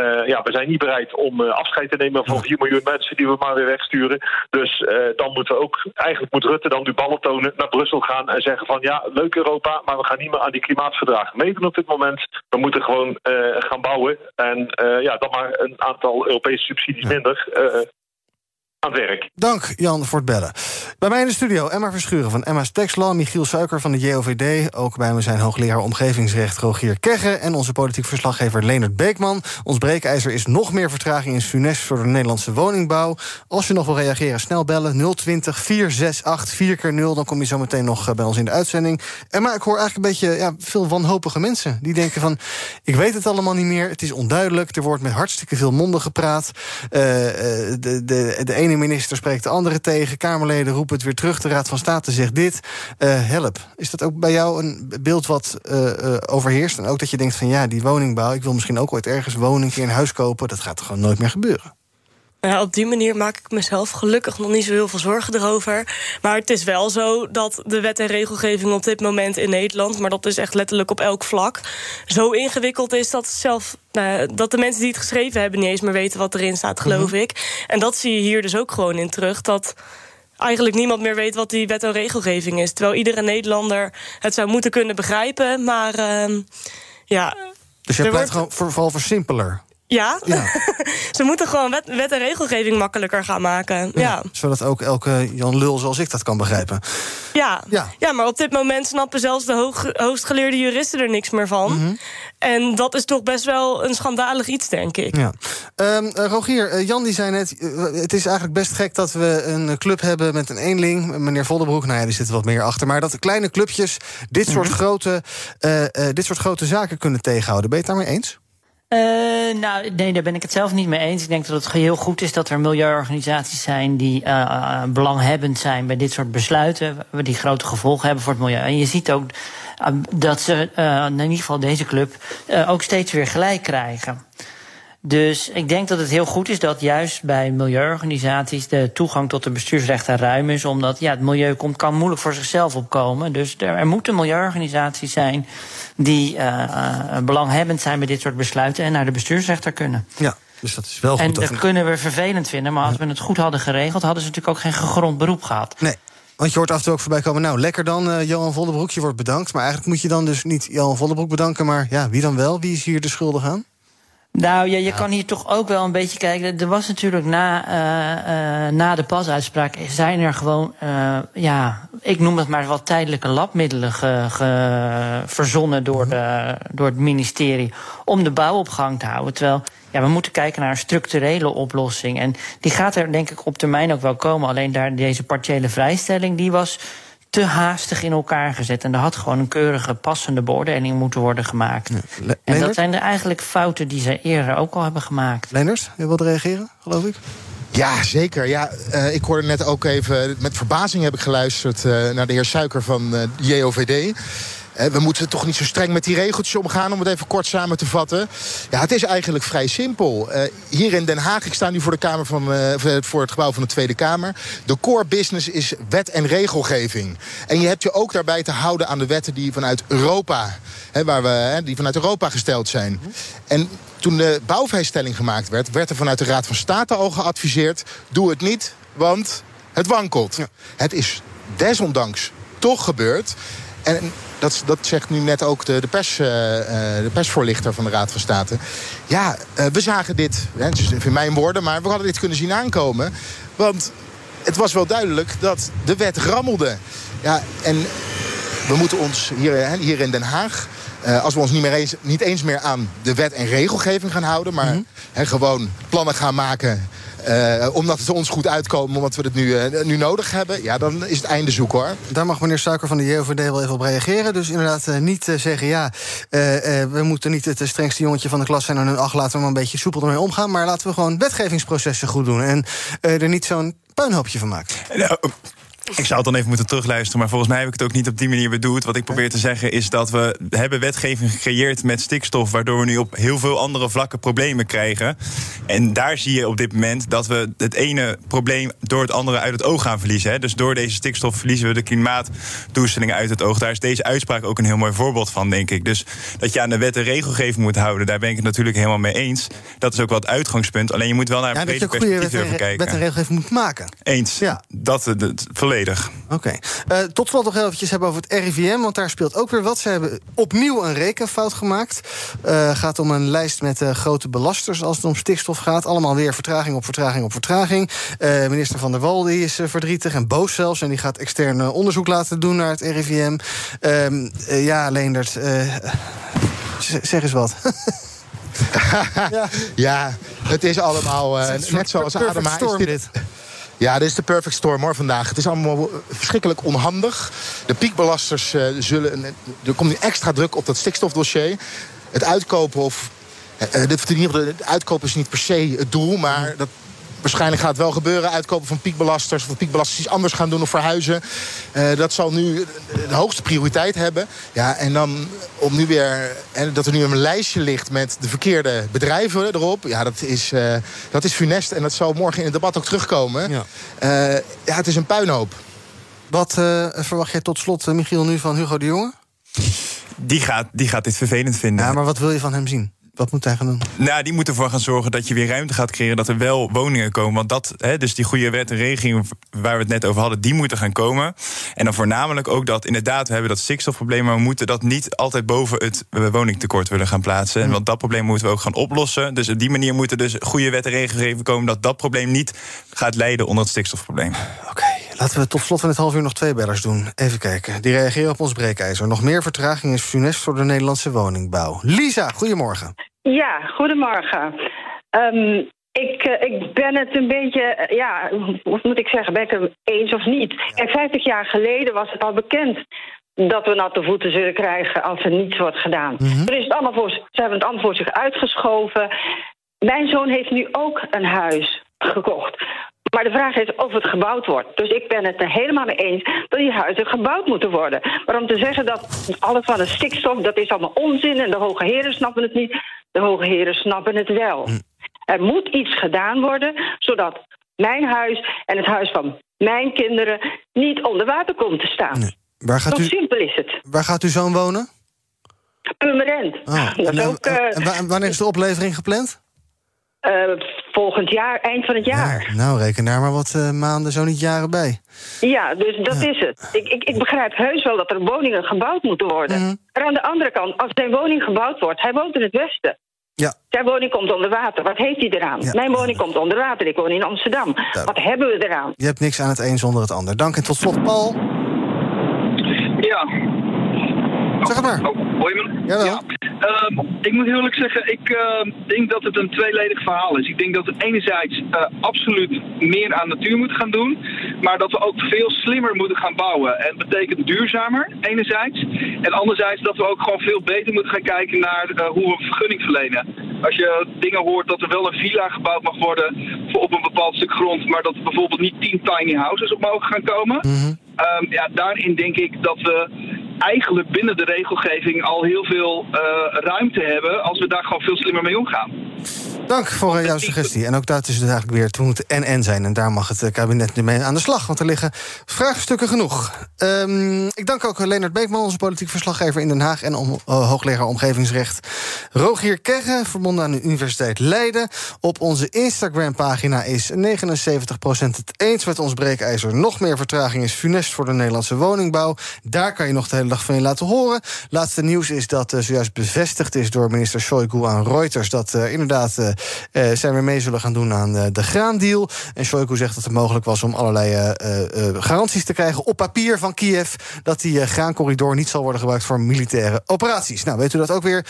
S14: Uh, ja, we zijn niet bereid om uh, afscheid te nemen van 4 miljoen mensen die we maar weer wegsturen. Dus dan moeten we ook, eigenlijk moet Rutte dan nu ballen tonen, naar Brussel gaan en zeggen van ja, leuk Europa, maar we gaan niet meer aan die klimaatverdragen meedoen op dit moment. We moeten gewoon uh, gaan bouwen. En uh, ja, dan maar een aantal Europese subsidies minder. Aan het werk.
S5: Dank Jan voor het bellen. Bij mij in de studio Emma Verschuren van Emma's Textlaw... Michiel Suiker van de JOVD. Ook bij me zijn hoogleraar omgevingsrecht Rogier Kegge... en onze politiek verslaggever Leonard Beekman. Ons breekijzer is nog meer vertraging in Funès... voor de Nederlandse woningbouw. Als je nog wil reageren, snel bellen 020 468 4 keer 0 Dan kom je zo meteen nog bij ons in de uitzending. Emma, ik hoor eigenlijk een beetje ja, veel wanhopige mensen... die denken van, ik weet het allemaal niet meer... het is onduidelijk, er wordt met hartstikke veel monden gepraat... Uh, de, de, de ene minister spreekt de andere tegen. Kamerleden roepen het weer terug. De Raad van State zegt dit. Uh, help. Is dat ook bij jou een beeld wat uh, uh, overheerst? En ook dat je denkt van ja, die woningbouw... ik wil misschien ook ooit ergens keer een huis kopen... dat gaat gewoon nooit meer gebeuren.
S9: Ja, op die manier maak ik mezelf gelukkig nog niet zo heel veel zorgen erover. Maar het is wel zo dat de wet en regelgeving op dit moment in Nederland... maar dat is echt letterlijk op elk vlak... zo ingewikkeld is dat, zelf, nou, dat de mensen die het geschreven hebben... niet eens meer weten wat erin staat, geloof
S5: Mhm.
S9: ik. En dat zie je hier dus ook gewoon in terug... dat eigenlijk niemand meer weet wat die wet en regelgeving is. Terwijl iedere Nederlander het zou moeten kunnen begrijpen. Maar uh, ja...
S5: Dus je pleit
S9: wordt-
S5: gewoon voor, vooral voor simpeler.
S9: Ja,
S5: Ja.
S9: ze moeten gewoon wet, wet en regelgeving makkelijker gaan maken. ja.
S5: Zodat ook elke Jan Lul zoals ik dat kan begrijpen.
S9: Ja.
S5: Ja.
S9: Ja. maar op dit moment snappen zelfs de hoog, hoogstgeleerde juristen er niks meer van. En dat is toch best wel een schandalig iets, denk ik.
S5: Ja. Ehm, eh, Rogier, eh, Jan die zei net... eh, het is eigenlijk best gek dat we een club hebben met een eenling. Meneer Voddenbroek, nou ja, die zit er wat meer achter. Maar dat kleine clubjes dit, soort, grote, eh, eh, dit soort grote zaken kunnen tegenhouden. Ben je het daarmee eens?
S6: Eh, nou, nee, daar ben ik het zelf niet mee eens. Ik denk dat het heel goed is dat er milieuorganisaties zijn die eh, belanghebbend zijn bij dit soort besluiten, die grote gevolgen hebben voor het milieu. En je ziet ook dat ze, in ieder geval deze club, ook steeds weer gelijk krijgen. Dus ik denk dat het heel goed is dat juist bij milieuorganisaties de toegang tot de bestuursrechten ruim is. Omdat ja, het milieu komt, kan moeilijk voor zichzelf opkomen. Dus er, er moeten milieuorganisaties zijn die eh, eh, belanghebbend zijn bij dit soort besluiten en naar de bestuursrechter kunnen.
S5: Ja, dus dat is wel goed.
S6: en
S5: dat
S6: dat kunnen we vervelend vinden, maar als we het goed hadden geregeld, hadden ze natuurlijk ook geen gegrond beroep gehad.
S5: Nee. Want je hoort af en toe ook voorbij komen... nou, lekker dan, eh, Johan Vollebroek, je wordt bedankt. Maar eigenlijk moet je dan dus niet Johan Vollebroek bedanken... maar ja, wie dan wel? Wie is hier de schuldig aan?
S6: Nou ja, je kan hier toch ook wel een beetje kijken. Er was natuurlijk na, eh, eh, na de pasuitspraak zijn er gewoon, eh, ja, ik noem het maar wat tijdelijke labmiddelen ge, ge- verzonnen door, de, door het ministerie om de bouw op gang te houden. Terwijl ja, we moeten kijken naar een structurele oplossing. En die gaat er denk ik op termijn ook wel komen. Alleen daar deze partiële vrijstelling, die was te haastig in elkaar gezet. En er had gewoon een keurige, passende beoordeling moeten worden gemaakt. En dat zijn de eigenlijk fouten die ze eerder ook al hebben gemaakt.
S5: Leenders, je wilde reageren, geloof ik?
S3: Ja, zeker. Ja, eh, ik hoorde net ook even, met verbazing heb ik geluisterd eh, naar de heer Suiker van eh, JOVD. We moeten toch niet zo streng met die regeltjes omgaan, om het even kort samen te vatten. Ja, het is eigenlijk vrij simpel. Eh, hier in Den Haag, ik sta nu voor, de kamer van, eh, voor het gebouw van de Tweede Kamer. De core business is wet en regelgeving. En je hebt je ook daarbij te houden aan de wetten die vanuit Europa, hè, waar we, hè, die vanuit Europa gesteld zijn. En toen de bouwvrijstelling gemaakt werd, werd er vanuit de Raad van State al geadviseerd: doe het niet, want het wankelt. Het is desondanks toch gebeurd. En dat, dat zegt nu net ook de, de, pers, eh, eh, de persvoorlichter van de Raad van State. Ja, eh, we zagen dit, hè, het is in mijn woorden, maar we hadden dit kunnen zien aankomen. Want het was wel duidelijk dat de wet rammelde. Ja, en we moeten ons hier, hè, hier in Den Haag. als we ons niet, meer eens, niet eens meer aan de wet en regelgeving gaan houden, maar hè, gewoon plannen gaan maken. Eh, omdat het ons goed uitkomt, omdat we het nu, eh, nu nodig hebben, ja, dan is het einde zoek hoor.
S5: Daar mag meneer Suiker van de JOVD wel even op reageren. Dus inderdaad eh, niet zeggen, ja, eh, eh, we moeten niet het strengste jongetje van de klas zijn... en een acht laten we maar een beetje soepel ermee omgaan... maar laten we gewoon wetgevingsprocessen goed doen... en eh, er niet zo'n puinhoopje van maken.
S8: Nou, Ik zou het dan even moeten terugluisteren, maar volgens mij heb ik het ook niet op die manier bedoeld. Wat ik probeer te zeggen is dat we hebben wetgeving gecreëerd met stikstof, waardoor we nu op heel veel andere vlakken problemen krijgen. En daar zie je op dit moment dat we het ene probleem door het andere uit het oog gaan verliezen. Hè. Dus door deze stikstof verliezen we de klimaatdoelstellingen uit het oog. Daar is deze uitspraak ook een heel mooi voorbeeld van, denk ik. Dus dat je aan de wet en regelgeving moet houden, daar ben ik het natuurlijk helemaal mee eens. Dat is ook wel het uitgangspunt. Alleen je moet wel naar
S5: Ja,
S8: een breder
S5: goede
S8: perspectief durven kijken.
S5: wet en regelgeving moet maken.
S8: Eens.
S5: Ja.
S8: Dat, dat, dat volledig.
S5: Oké. Eh, tot slot nog eventjes hebben over het RIVM, want daar speelt ook weer wat. Ze hebben opnieuw een rekenfout gemaakt. Eh gaat om een lijst met eh, grote belasters als het om stikstof gaat. Allemaal weer vertraging op vertraging op vertraging. Eh, minister Van der Wal die is verdrietig en boos zelfs. En die gaat extern onderzoek laten doen naar het RIVM. Ehm, eh, ja, Leendert, eh, zeg eens wat.
S3: ja. het is allemaal eh,
S5: Het is een
S3: net zoals Adema.
S5: storm,
S3: is
S5: dit.
S3: Ja, dit is de perfect storm hoor vandaag. Het is allemaal verschrikkelijk onhandig. De piekbelasters eh, zullen. Er komt nu extra druk op dat stikstofdossier. Het uitkopen of. dit, in ieder geval, het uitkopen is niet per se het doel, maar dat. Waarschijnlijk gaat het wel gebeuren, uitkopen van piekbelasters... of de piekbelasters iets anders gaan doen of verhuizen. Eh, dat zal nu de hoogste prioriteit hebben. Ja, en dan om nu weer... En dat er nu een lijstje ligt met de verkeerde bedrijven erop... ja, dat is, eh, dat is funest en dat zal morgen in het debat ook terugkomen.
S5: Ja.
S3: Eh, ja, het is een puinhoop.
S5: Wat eh, verwacht jij tot slot, eh, Michiel, nu van Hugo de Jonge?
S8: Die gaat, die gaat dit vervelend vinden.
S5: Ja, maar wat wil je van hem zien? Wat moet hij gaan doen?
S8: Nou, die moet ervoor gaan zorgen dat je weer ruimte gaat creëren, dat er wel woningen komen. Want dat, hè, dus die goede wet en regeling waar we het net over hadden, die moeten gaan komen. En dan voornamelijk ook dat, inderdaad, we hebben dat stikstofprobleem, maar we moeten dat niet altijd boven het woningtekort willen gaan plaatsen. En Want dat probleem moeten we ook gaan oplossen. Dus op die manier moet er dus goede wet en regelgeving komen dat dat probleem niet gaat leiden onder het stikstofprobleem.
S5: Laten we tot slot van dit half uur nog twee bellers doen. Even kijken. Die reageren op ons breekijzer. Nog meer vertraging is funest voor de Nederlandse woningbouw. Lisa, goedemorgen.
S15: Ja, goedemorgen. Ehm, ik, eh, ik ben het een beetje, eh, ja, hoe moet ik zeggen, ben ik het eens of niet? En 50 jaar geleden was het al bekend dat we natte voeten zullen krijgen als er niets wordt gedaan. Er is het allemaal voor, ze hebben het allemaal voor zich uitgeschoven. Mijn zoon heeft nu ook een huis gekocht. Maar de vraag is of het gebouwd wordt. Dus ik ben het er helemaal mee eens dat die huizen gebouwd moeten worden. Maar om te zeggen dat alles van de stikstof, dat is allemaal onzin en de hoge heren snappen het niet. De hoge heren snappen het wel. Er moet iets gedaan worden, zodat mijn huis en het huis van mijn kinderen niet onder water komt te staan.
S5: Waar gaat,
S15: Zo
S5: u,
S15: simpel is het.
S5: waar gaat uw zoon wonen?
S15: Purmerend.
S5: Oh, en,
S15: ook eh,
S5: en wa- wanneer is de oplevering gepland?
S15: Eh, volgend jaar, eind van het jaar.
S5: Nou, reken daar maar wat eh, maanden, zo niet jaren bij.
S15: Ja, dus dat is het. Ik, ik, ik begrijp heus wel dat er woningen gebouwd moeten worden.
S5: Mhm.
S15: Maar aan de andere kant, als zijn woning gebouwd wordt... hij woont in het westen.
S5: Ja.
S15: Zijn woning komt onder water. Wat heeft hij eraan?
S5: Ja.
S15: Mijn woning komt onder water. Ik woon in Amsterdam. Wat hebben we eraan?
S5: Je hebt niks aan het een zonder het ander. Dank en tot slot, Paul.
S16: Ja.
S5: Zeg het maar.
S16: Oh, hoor je me?
S5: Jawel.
S16: Ja. Ehm, ik moet heel eerlijk zeggen, ik ehm, denk dat het een tweeledig verhaal is. Ik denk dat we enerzijds eh, absoluut meer aan natuur moeten gaan doen, maar dat we ook veel slimmer moeten gaan bouwen. En dat betekent duurzamer, enerzijds. En anderzijds dat we ook gewoon veel beter moeten gaan kijken naar eh, hoe we vergunning verlenen. Als je dingen hoort dat er wel een villa gebouwd mag worden voor op een bepaald stuk grond, maar dat er bijvoorbeeld niet tien tiny houses op mogen gaan komen. Ehm, ja, daarin denk ik dat we eigenlijk binnen de regelgeving al heel veel eh, ruimte hebben als we daar gewoon veel slimmer mee omgaan.
S5: Dank voor eh, jouw suggestie. En ook dat is dus eigenlijk weer, het moet en-en zijn. En daar mag het eh, kabinet nu mee aan de slag. Want er liggen vraagstukken genoeg. Ehm, ik dank ook Leonard Beekman, onze politiek verslaggever in Den Haag... en om, hoogleraar omgevingsrecht Rogier Kegge... verbonden aan de Universiteit Leiden. Op onze Instagram-pagina is 79% het eens met ons breekijzer. Nog meer vertraging is funest voor de Nederlandse woningbouw. Daar kan je nog de hele van je laten horen. Laatste nieuws is dat eh, zojuist bevestigd is door minister Shoigu aan Reuters... dat eh, inderdaad eh, eh, zij weer mee zullen gaan doen aan de graandeal. En Shoigu zegt dat het mogelijk was om allerlei garanties te krijgen op papier van Kiev... dat die graancorridor niet zal worden gebruikt voor militaire operaties. Nou, weet u dat ook weer?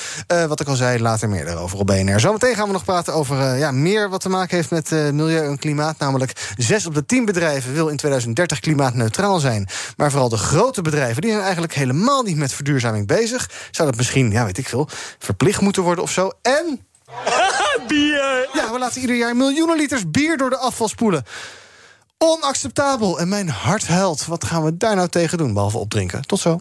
S5: Wat ik al zei, later meer daarover op BNR. Zometeen gaan we nog praten over ja, meer wat te maken heeft met milieu en klimaat. Namelijk zes op de tien bedrijven wil in 2030 klimaatneutraal zijn. Maar vooral de grote bedrijven, die zijn eigenlijk helemaal niet met verduurzaming bezig. Zou dat misschien, ja, weet ik veel, verplicht moeten worden of zo? En bier! Ja, we laten ieder jaar miljoenen liters bier door de afval spoelen. Onacceptabel. En mijn hart huilt. Wat gaan we daar nou tegen doen, behalve opdrinken? Tot zo.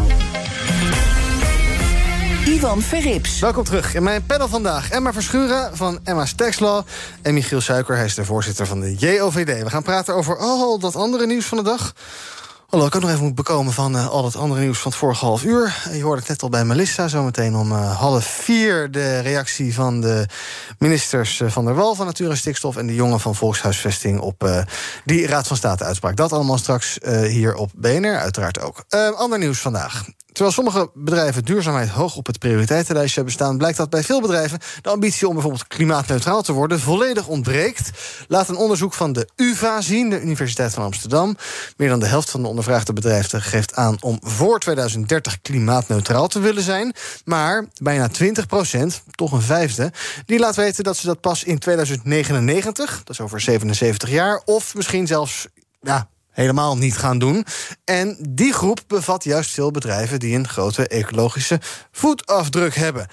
S4: Verrips.
S5: Welkom terug in mijn panel vandaag. Emma Verschuren van Emma's Taxlaw en Michiel Suiker. Hij is de voorzitter van de JOVD. We gaan praten over al dat andere nieuws van de dag. Hallo, ik ook nog even moet bekomen van uh, al het andere nieuws van het vorige half uur. Je hoorde het net al bij Melissa, zometeen om uh, half vier... de reactie van de ministers van der Wal van Natuur en Stikstof... en de jongen van Volkshuisvesting op die Raad van State uitspraak. Dat allemaal straks hier op BNR, uiteraard ook. ander nieuws vandaag. Terwijl sommige bedrijven duurzaamheid hoog op het prioriteitenlijstje hebben staan, blijkt dat bij veel bedrijven de ambitie om bijvoorbeeld klimaatneutraal te worden volledig ontbreekt. Laat een onderzoek van de UVA zien, de Universiteit van Amsterdam. Meer dan de helft van de ondervraagde bedrijven geeft aan om voor 2030 klimaatneutraal te willen zijn. Maar bijna 20 procent, toch een vijfde, die laat weten dat ze dat pas in 2099, dat is over 77 jaar, of misschien zelfs ja, helemaal niet gaan doen. En die groep bevat juist veel bedrijven die een grote ecologische voetafdruk hebben.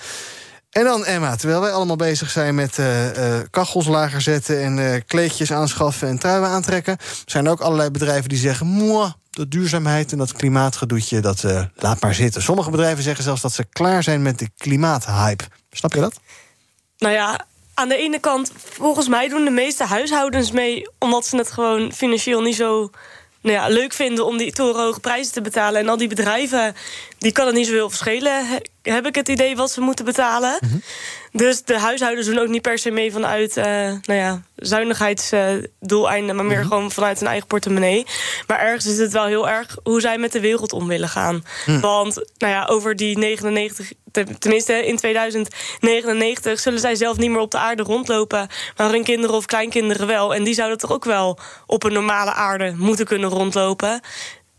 S5: En dan Emma, terwijl wij allemaal bezig zijn met uh, uh, kachels lager zetten en uh, kleedjes aanschaffen en truien aantrekken, zijn er ook allerlei bedrijven die zeggen: Moa, dat duurzaamheid en dat klimaatgedoetje, dat laat maar zitten. Sommige bedrijven zeggen zelfs dat ze klaar zijn met de klimaathype. Snap je dat?
S9: Nou ja, aan de ene kant, volgens mij doen de meeste huishoudens mee, omdat ze het gewoon financieel niet zo nou ja, leuk vinden om die torenhoge prijzen te betalen. En al die bedrijven, die kan het niet zoveel verschillen, heb ik het idee wat ze moeten betalen. Mhm. Dus de huishoudens doen ook niet per se mee vanuit uh, nou ja, zuinigheidsdoeleinden, maar meer mhm. gewoon vanuit hun eigen portemonnee. Maar ergens is het wel heel erg hoe zij met de wereld om willen gaan. Mhm. Want nou ja, over die 99, tenminste in 2099, zullen zij zelf niet meer op de aarde rondlopen, maar hun kinderen of kleinkinderen wel. En die zouden toch ook wel op een normale aarde moeten kunnen rondlopen.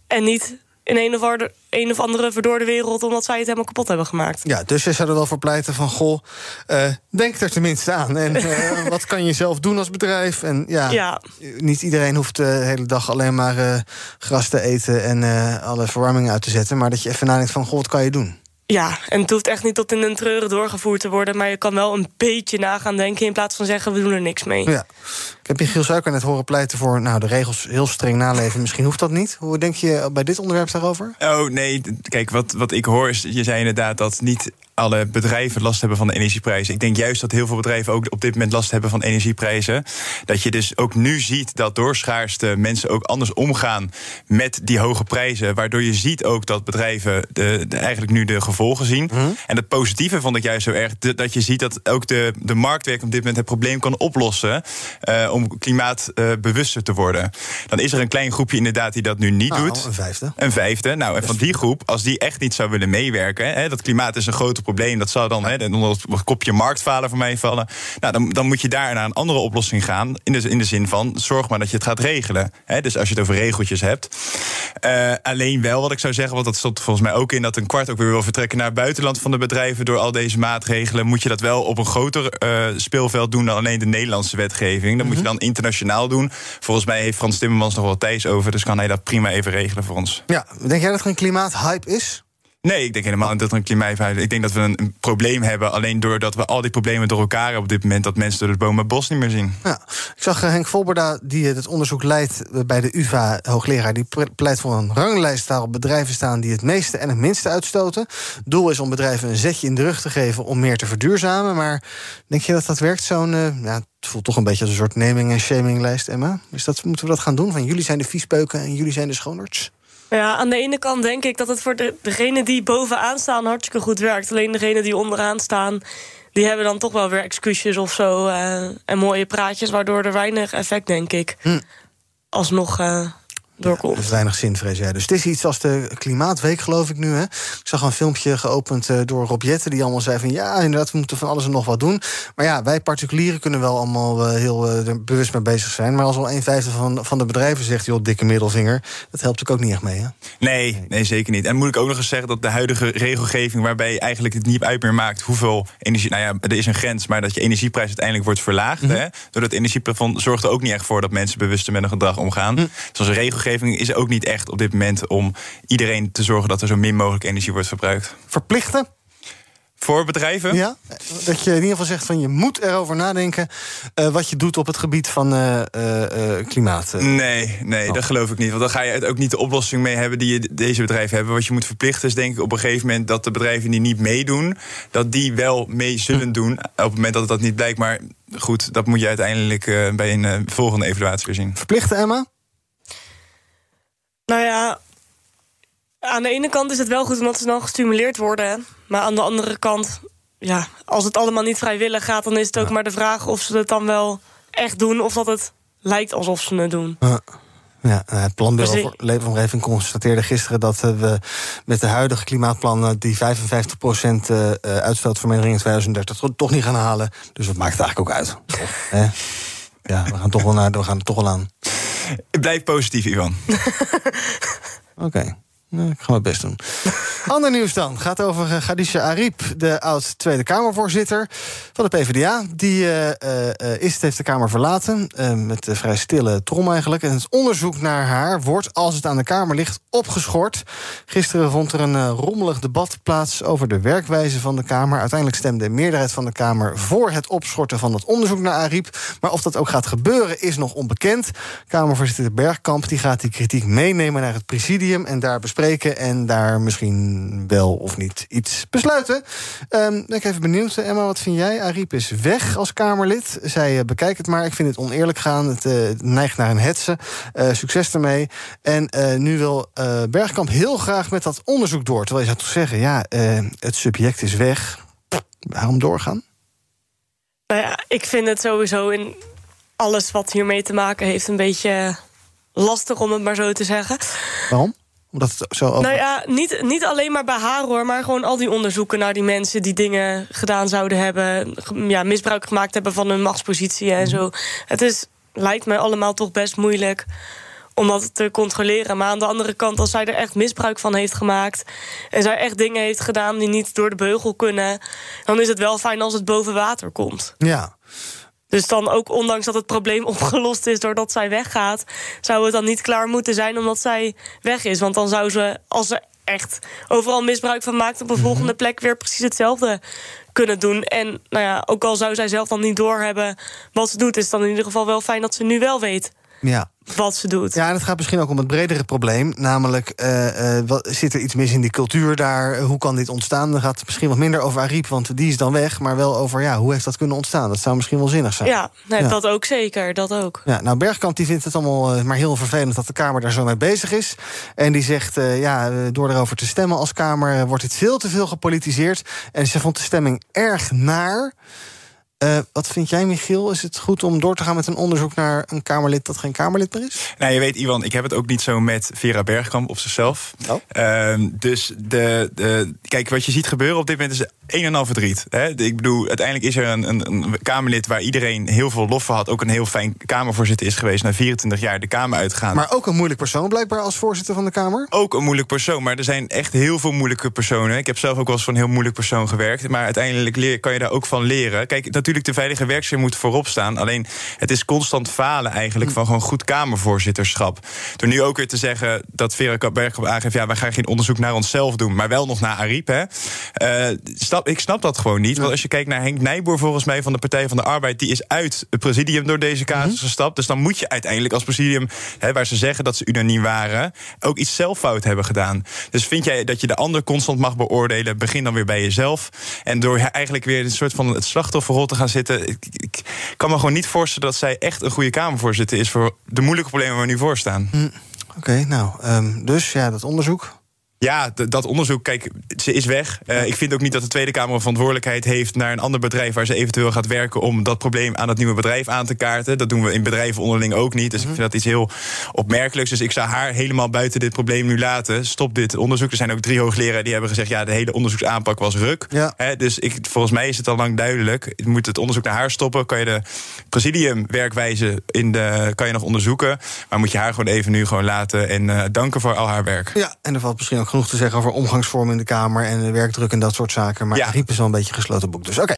S9: En niet in een of, andere, een of andere verdorde wereld... omdat zij het helemaal kapot hebben gemaakt.
S5: Ja, dus je zou er wel voor pleiten van... goh, uh, denk er tenminste aan. En uh, wat kan je zelf doen als bedrijf? En ja,
S9: ja.
S5: niet iedereen hoeft de hele dag alleen maar uh, gras te eten... en alle verwarming uit te zetten. Maar dat je even nadenkt van, goh, wat kan je doen?
S9: Ja, en het hoeft echt niet tot in een treuren doorgevoerd te worden... maar je kan wel een beetje na gaan denken... in plaats van zeggen, we doen er niks mee.
S5: Ja. Ik heb Giel Suiker net horen pleiten voor... nou, de regels heel streng naleven. Misschien hoeft dat niet. Hoe denk je bij dit onderwerp daarover?
S8: Oh, nee. Kijk, wat, wat ik hoor is... je zei inderdaad dat niet alle bedrijven last hebben van de energieprijzen. Ik denk juist dat heel veel bedrijven ook op dit moment last hebben van energieprijzen. Dat je dus ook nu ziet dat door schaarste mensen ook anders omgaan met die hoge prijzen. Waardoor je ziet ook dat bedrijven de, eigenlijk nu de gevolgen zien. Mhm. En het positieve vond ik juist zo erg dat je ziet dat ook de, de marktwerk op dit moment het probleem kan oplossen. Uh, om klimaatbewuster te worden. Dan is er een klein groepje inderdaad die dat nu niet
S5: nou,
S8: doet.
S5: Een vijfde.
S8: Een vijfde. Nou, en van die groep, als die echt niet zou willen meewerken. Hè, dat klimaat is een grote probleem. Dat zou dan hè, het kopje marktfalen voor mij vallen. Nou, dan, dan moet je daar naar een andere oplossing gaan. In de, in de zin van, zorg maar dat je het gaat regelen. Hè, dus als je het over regeltjes hebt. Uh, alleen wel wat ik zou zeggen, want dat stond volgens mij ook in... dat een kwart ook weer wil vertrekken naar het buitenland van de bedrijven... door al deze maatregelen, moet je dat wel op een groter uh, speelveld doen... dan alleen de Nederlandse wetgeving. Dat moet je mhm. dan internationaal doen. Volgens mij heeft Frans Timmermans nog wel thijs over... dus kan hij dat prima even regelen voor ons.
S5: Ja, denk jij dat er een klimaathype is?
S8: Nee, ik denk helemaal niet dat er een klimaathype is. Ik denk dat we een, probleem hebben. Alleen doordat we al die problemen door elkaar hebben op dit moment... dat mensen door het bomen bos niet meer zien.
S5: Ja, ik zag eh, Henk Volberda, die het onderzoek leidt eh, bij de UvA, hoogleraar... die pleit voor een ranglijst waarop bedrijven staan... die het meeste en het minste uitstoten. Doel is om bedrijven een zetje in de rug te geven... om meer te verduurzamen. Maar denk je dat dat werkt, zo'n... Ja, het voelt toch een beetje als een soort naming- en shaminglijst, Emma. Is dat, moeten we dat gaan doen? Van jullie zijn de viespeuken en jullie zijn de schoonarts?
S9: Ja, aan de ene kant denk ik dat het voor de, degenen die bovenaan staan hartstikke goed werkt. Alleen degenen die onderaan staan, die hebben dan toch wel weer excuses of zo. Uh, en mooie praatjes, waardoor er weinig effect, denk ik. Hm. Alsnog. Uh, doorkomt.
S5: Dus weinig zin, vrees jij. Dus het is iets als de Klimaatweek, geloof ik nu. Hè? Ik zag een filmpje geopend uh, door Rob Jetten... die allemaal zei van ja, inderdaad, we moeten van alles en nog wat doen. Maar ja, wij particulieren kunnen wel allemaal uh, heel uh, bewust mee bezig zijn. Maar als al een vijfde van, van de bedrijven zegt... joh, dikke middelvinger, dat helpt ook niet echt mee, hè?
S8: Nee, nee, zeker niet. En moet ik ook nog eens zeggen dat de huidige regelgeving... waarbij eigenlijk het niet uit meer maakt hoeveel energie... nou ja, er is een grens, maar dat je energieprijs uiteindelijk wordt verlaagd... Mm -hmm. hè? Door dat energieplafond zorgt er ook niet echt voor... dat mensen bewuster met hun gedrag omgaan. Mm. Dus onze regelgeving is ook niet echt op dit moment... om iedereen te zorgen dat er zo min mogelijk energie wordt verbruikt.
S5: Verplichten?
S8: Voor bedrijven?
S5: Ja, dat je in ieder geval zegt van je moet erover nadenken uh, wat je doet op het gebied van uh, uh, klimaat.
S8: Nee, nee, oh. dat geloof ik niet. Want dan ga je ook niet de oplossing mee hebben die je deze bedrijven hebben. Wat je moet verplichten is denk ik op een gegeven moment dat de bedrijven die niet meedoen, dat die wel mee zullen doen. Op het moment dat het dat niet blijkt. Maar goed, dat moet je uiteindelijk bij een volgende evaluatie weer zien.
S5: Verplichten, Emma?
S9: Nou ja, aan de ene kant is het wel goed omdat ze dan gestimuleerd worden. Maar aan de andere kant, ja, als het allemaal niet vrijwillig gaat, dan is het ook ja. maar de vraag of ze het dan wel echt doen of dat het lijkt alsof ze het doen.
S5: Uh. Ja, het Planbureau dus voor Leefomgeving constateerde gisteren dat we met de huidige klimaatplannen die 55% uitstootvermindering in 2030 toch niet gaan halen. Dus wat maakt het eigenlijk ook uit? ja, we gaan, toch wel naar, we gaan er toch wel aan.
S8: Blijf positief, Ivan.
S5: Oké. Okay. Nou, ik ga mijn best doen. Ander nieuws dan. Gaat over uh, Khadija Ariep, de oud Tweede Kamervoorzitter van de PvdA. Die uh, uh, is, heeft de Kamer verlaten. met een vrij stille trom eigenlijk. En het onderzoek naar haar wordt, als het aan de Kamer ligt, opgeschort. Gisteren vond er een rommelig debat plaats over de werkwijze van de Kamer. Uiteindelijk stemde de meerderheid van de Kamer voor het opschorten van het onderzoek naar Ariep. Maar of dat ook gaat gebeuren, is nog onbekend. Kamervoorzitter Bergkamp die gaat die kritiek meenemen naar het presidium en daar bespreken en daar misschien wel of niet iets besluiten. Um, ben ik even benieuwd, Emma, wat vind jij? Ariep is weg als Kamerlid. Zij uh, bekijkt het maar. Ik vind het oneerlijk gaan. Het uh, neigt naar een hetze. Uh, succes ermee. En nu wil Bergkamp heel graag met dat onderzoek door. Terwijl je zou toch zeggen, ja, het subject is weg. Waarom doorgaan?
S9: Nou ja, ik vind het sowieso in alles wat hiermee te maken heeft... een beetje lastig om het maar zo te zeggen.
S5: Waarom? Omdat het zo over...
S9: Nou ja, niet, niet alleen maar bij haar hoor, maar gewoon al die onderzoeken naar die mensen die dingen gedaan zouden hebben, ja, misbruik gemaakt hebben van hun machtspositie en zo. Het is, lijkt mij allemaal toch best moeilijk om dat te controleren. Maar aan de andere kant, als zij er echt misbruik van heeft gemaakt... en zij echt dingen heeft gedaan die niet door de beugel kunnen... dan is het wel fijn als het boven water komt.
S5: Ja,
S9: dus dan ook ondanks dat het probleem opgelost is doordat zij weggaat... zou het dan niet klaar moeten zijn omdat zij weg is. Want dan zou ze, als ze echt overal misbruik van maakt... op een volgende plek weer precies hetzelfde kunnen doen. En nou ja, ook al zou zij zelf dan niet doorhebben wat ze doet... is het dan in ieder geval wel fijn dat ze nu wel weet
S5: ja.
S9: wat ze doet.
S5: Ja, en het gaat misschien ook om het bredere probleem. Namelijk, uh, uh, wat, zit er iets mis in die cultuur daar? Hoe kan dit ontstaan? Dan gaat het misschien wat minder over Ariep, want die is dan weg. Maar wel over, ja, hoe heeft dat kunnen ontstaan? Dat zou misschien wel zinnig zijn.
S9: Ja, nee, ja. dat ook zeker, dat ook.
S5: Ja, nou, Bergkamp die vindt het allemaal uh, maar heel vervelend... dat de Kamer daar zo mee bezig is. En die zegt, ja, door erover te stemmen als Kamer... wordt het veel te veel gepolitiseerd. En ze vond de stemming erg naar... Uh, wat vind jij, Michiel? Is het goed om door te gaan met een onderzoek naar een Kamerlid dat geen Kamerlid meer is?
S8: Nou, je weet, Iwan, ik heb het ook niet zo met Vera Bergkamp of zichzelf.
S5: Oh.
S8: Uh, dus de, de, kijk, wat je ziet gebeuren op dit moment is een en al verdriet. Hè? Ik bedoel, uiteindelijk is er een, een, een, Kamerlid waar iedereen heel veel lof voor had. Ook een heel fijn Kamervoorzitter is geweest. Na 24 jaar de Kamer uitgaan.
S5: Maar ook een moeilijk persoon, blijkbaar, als voorzitter van de Kamer?
S8: Ook een moeilijk persoon, maar er zijn echt heel veel moeilijke personen. Ik heb zelf ook wel eens van een heel moeilijk persoon gewerkt. Maar uiteindelijk leer, kan je daar ook van leren. Kijk, natuurlijk, de veilige werksfeer moet voorop staan. Alleen, het is constant falen eigenlijk van gewoon goed Kamervoorzitterschap. Door nu ook weer te zeggen dat Vera Bergkamp aangeeft... ja, wij gaan geen onderzoek naar onszelf doen, maar wel nog naar Ariep. Hè. Uh, stap, ik snap dat gewoon niet. Want als je kijkt naar Henk Nijboer, volgens mij van de Partij van de Arbeid... die is uit het presidium door deze casus mm -hmm. gestapt. Dus dan moet je uiteindelijk als presidium, hè, waar ze zeggen dat ze unaniem waren... ook iets zelffout hebben gedaan. Dus vind jij dat je de ander constant mag beoordelen... begin dan weer bij jezelf. En door eigenlijk weer een soort van het slachtofferrol te gaan zitten... Ik, ik kan me gewoon niet voorstellen dat zij echt een goede Kamervoorzitter is... voor de moeilijke problemen waar we nu voor staan.
S5: Mm, Oké, nou, um, dus ja, dat onderzoek...
S8: Ja, dat onderzoek, kijk, ze is weg. Uh, ik vind ook niet dat de Tweede Kamer verantwoordelijkheid heeft naar een ander bedrijf waar ze eventueel gaat werken om dat probleem aan het nieuwe bedrijf aan te kaarten. Dat doen we in bedrijven onderling ook niet. Dus ik vind dat iets heel opmerkelijks. Dus ik zou haar helemaal buiten dit probleem nu laten. Stop dit onderzoek. Er zijn ook drie hoogleraren die hebben gezegd: ja, de hele onderzoeksaanpak was ruk.
S5: Ja.
S8: Dus ik, volgens mij is het al lang duidelijk. Je moet het onderzoek naar haar stoppen. Kan je de presidiumwerkwijze in de, kan je nog onderzoeken. Maar moet je haar gewoon even nu gewoon laten en uh, danken voor al haar werk.
S5: Ja, en er valt misschien ook genoeg te zeggen over omgangsvormen in de Kamer en de werkdruk en dat soort zaken. Maar ja. Riep is wel een beetje gesloten boek. Dus oké. Okay.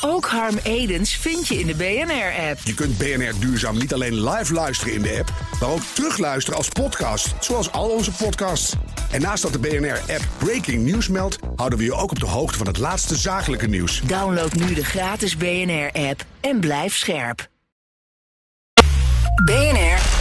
S4: Ook Harm Edens vind je in de BNR-app.
S17: Je kunt BNR Duurzaam niet alleen live luisteren in de app, maar ook terugluisteren als podcast, zoals al onze podcasts. En naast dat de BNR-app Breaking News meldt, houden we je ook op de hoogte van het laatste zakelijke nieuws.
S4: Download nu de gratis BNR-app en blijf scherp. BNR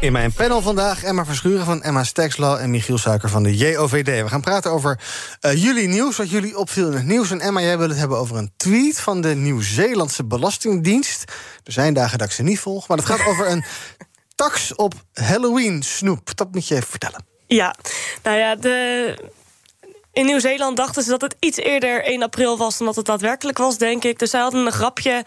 S5: In mijn panel vandaag Emma Verschuren van Emma Stexlaw en Michiel Suiker van de JOVD. We gaan praten over uh, jullie nieuws, wat jullie opviel in het nieuws. En Emma, jij wil het hebben over een tweet van de Nieuw-Zeelandse Belastingdienst. Er zijn dagen dat ik ze niet volg, maar het gaat over een tax op Halloween snoep. Dat moet je even vertellen.
S9: Ja, nou ja, de in Nieuw-Zeeland dachten ze dat het iets eerder 1 april was dan dat het daadwerkelijk was, denk ik. Dus zij hadden een grapje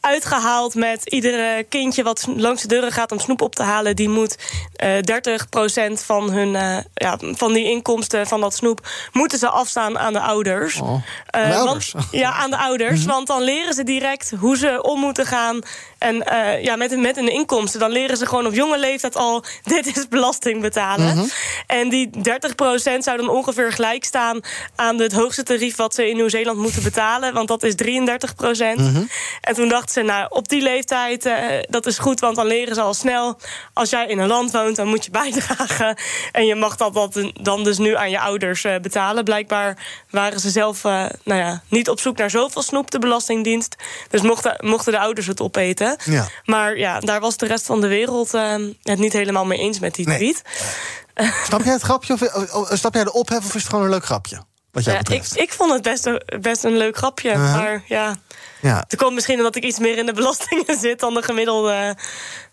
S9: uitgehaald met iedere kindje wat langs de deuren gaat om snoep op te halen, die moet uh, 30% van hun uh, ja, van die inkomsten van dat snoep moeten ze afstaan aan de ouders.
S5: Oh. Uh, de
S9: ouders. Want, ja, aan de ouders.
S5: Mhm.
S9: Want dan leren ze direct hoe ze om moeten gaan. En uh, ja, met, met hun inkomsten. Dan leren ze gewoon op jonge leeftijd al: dit is belasting betalen.
S5: Mhm.
S9: Mm -hmm. En die 30% zou dan ongeveer gelijk staan aan het hoogste tarief wat ze in Nieuw-Zeeland moeten betalen. Want dat is 33 procent.
S5: Mhm.
S9: Mm -hmm. En toen dachten ze, nou, op die leeftijd, uh, dat is goed, want dan leren ze al snel. Als jij in een land woont, dan moet je bijdragen. En je mag dat, dat dan dus nu aan je ouders uh, betalen. Blijkbaar waren ze zelf nou ja, niet op zoek naar zoveel snoep, de Belastingdienst. Dus mochten, mochten de ouders het opeten.
S5: Ja.
S9: Maar ja, daar was de rest van de wereld het niet helemaal mee eens met die
S5: nee.
S9: tweet.
S5: Snap jij het grapje? Of, of, snap jij de ophef of is het gewoon een leuk grapje? Wat jij
S9: ja, ik, ik vond het best een, best een leuk grapje.
S5: Uh -huh.
S9: Maar ja.
S5: ja.
S9: Het komt misschien omdat ik iets meer in de belastingen zit dan de gemiddelde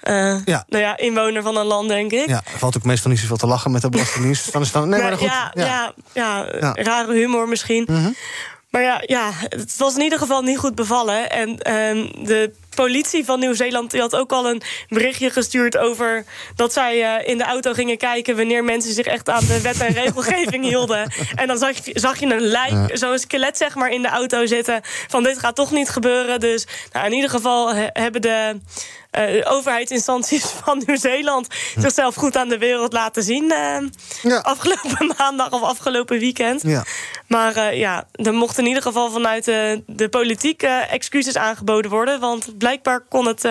S9: uh,
S5: ja.
S9: Nou ja, inwoner van een land, denk ik.
S5: Ja, valt ook meestal niet zoveel te lachen met de belastingdienst. dan is dan, nee, maar, maar goed.
S9: Ja,
S5: ja.
S9: ja. Rare humor misschien.
S5: -huh.
S9: Maar ja, ja, het was in ieder geval niet goed bevallen. En um, de politie van Nieuw-Zeeland die had ook al een berichtje gestuurd over dat zij uh, in de auto gingen kijken wanneer mensen zich echt aan de wet en regelgeving hielden. En dan zag je, zag je een lijk, ja. zo'n skelet zeg maar, in de auto zitten van dit gaat toch niet gebeuren. Dus nou, in ieder geval he, hebben de. Uh, overheidsinstanties van Nieuw-Zeeland zichzelf goed aan de wereld laten zien. Uh,
S5: ja.
S9: Afgelopen maandag of afgelopen weekend.
S5: Ja.
S9: Maar uh, ja, er mochten in ieder geval vanuit de, de politiek excuses aangeboden worden. Want blijkbaar kon het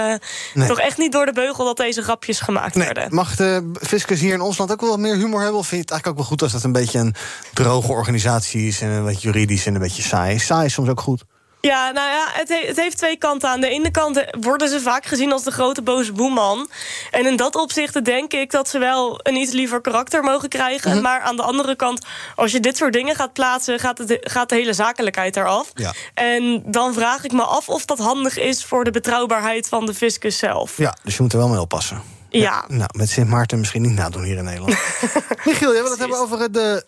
S9: nee. toch echt niet door de beugel dat deze grapjes gemaakt
S5: nee.
S9: werden.
S5: Mag de fiscus hier in ons land ook wel wat meer humor hebben? Of vind je het eigenlijk ook wel goed als dat een beetje een droge organisatie is en een beetje juridisch en een beetje saai? Saai is soms ook goed.
S9: Ja, nou ja, het, he het, heeft twee kanten. Aan de ene kant worden ze vaak gezien als de grote boze boeman. En in dat opzicht denk ik dat ze wel een iets liever karakter mogen krijgen.
S5: Mhm.
S9: Maar aan de andere kant, als je dit soort dingen gaat plaatsen... gaat, het, gaat de hele zakelijkheid eraf.
S5: Ja.
S9: En dan vraag ik me af of dat handig is... voor de betrouwbaarheid van de fiscus zelf.
S5: Ja, dus je moet er wel mee oppassen.
S9: Ja. ja.
S5: Nou, met Sint Maarten misschien niet nadoen hier in Nederland. Michiel, jij wil het hebben over de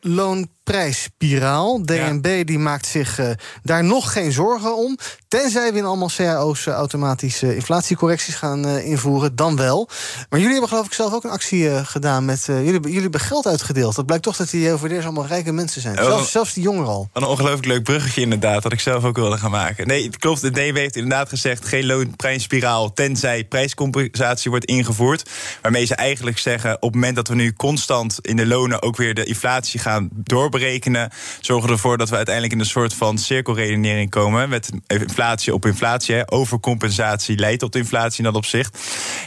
S5: loonprijsspiraal. DNB ja. die maakt zich uh, daar nog geen zorgen om. Tenzij we in allemaal cao's uh, automatische inflatiecorrecties gaan uh, invoeren, dan wel. Maar jullie hebben geloof ik zelf ook een actie gedaan met... jullie, jullie hebben geld uitgedeeld. Dat blijkt toch dat die OVD'ers allemaal rijke mensen zijn. Oh, zelfs, zelfs die jongeren al.
S8: Een ongelooflijk leuk bruggetje inderdaad, dat ik zelf ook wilde gaan maken. Nee, het klopt, de DNB heeft inderdaad gezegd... geen loonprijsspiraal, tenzij prijscompensatie wordt ingevoerd. Waarmee ze eigenlijk zeggen, op het moment dat we nu constant in de lonen... ook weer de inflatie gaan doorberekenen... zorgen ervoor dat we uiteindelijk in een soort van cirkelredenering komen... met inflatie op inflatie. Hè. Overcompensatie leidt tot inflatie in dat opzicht.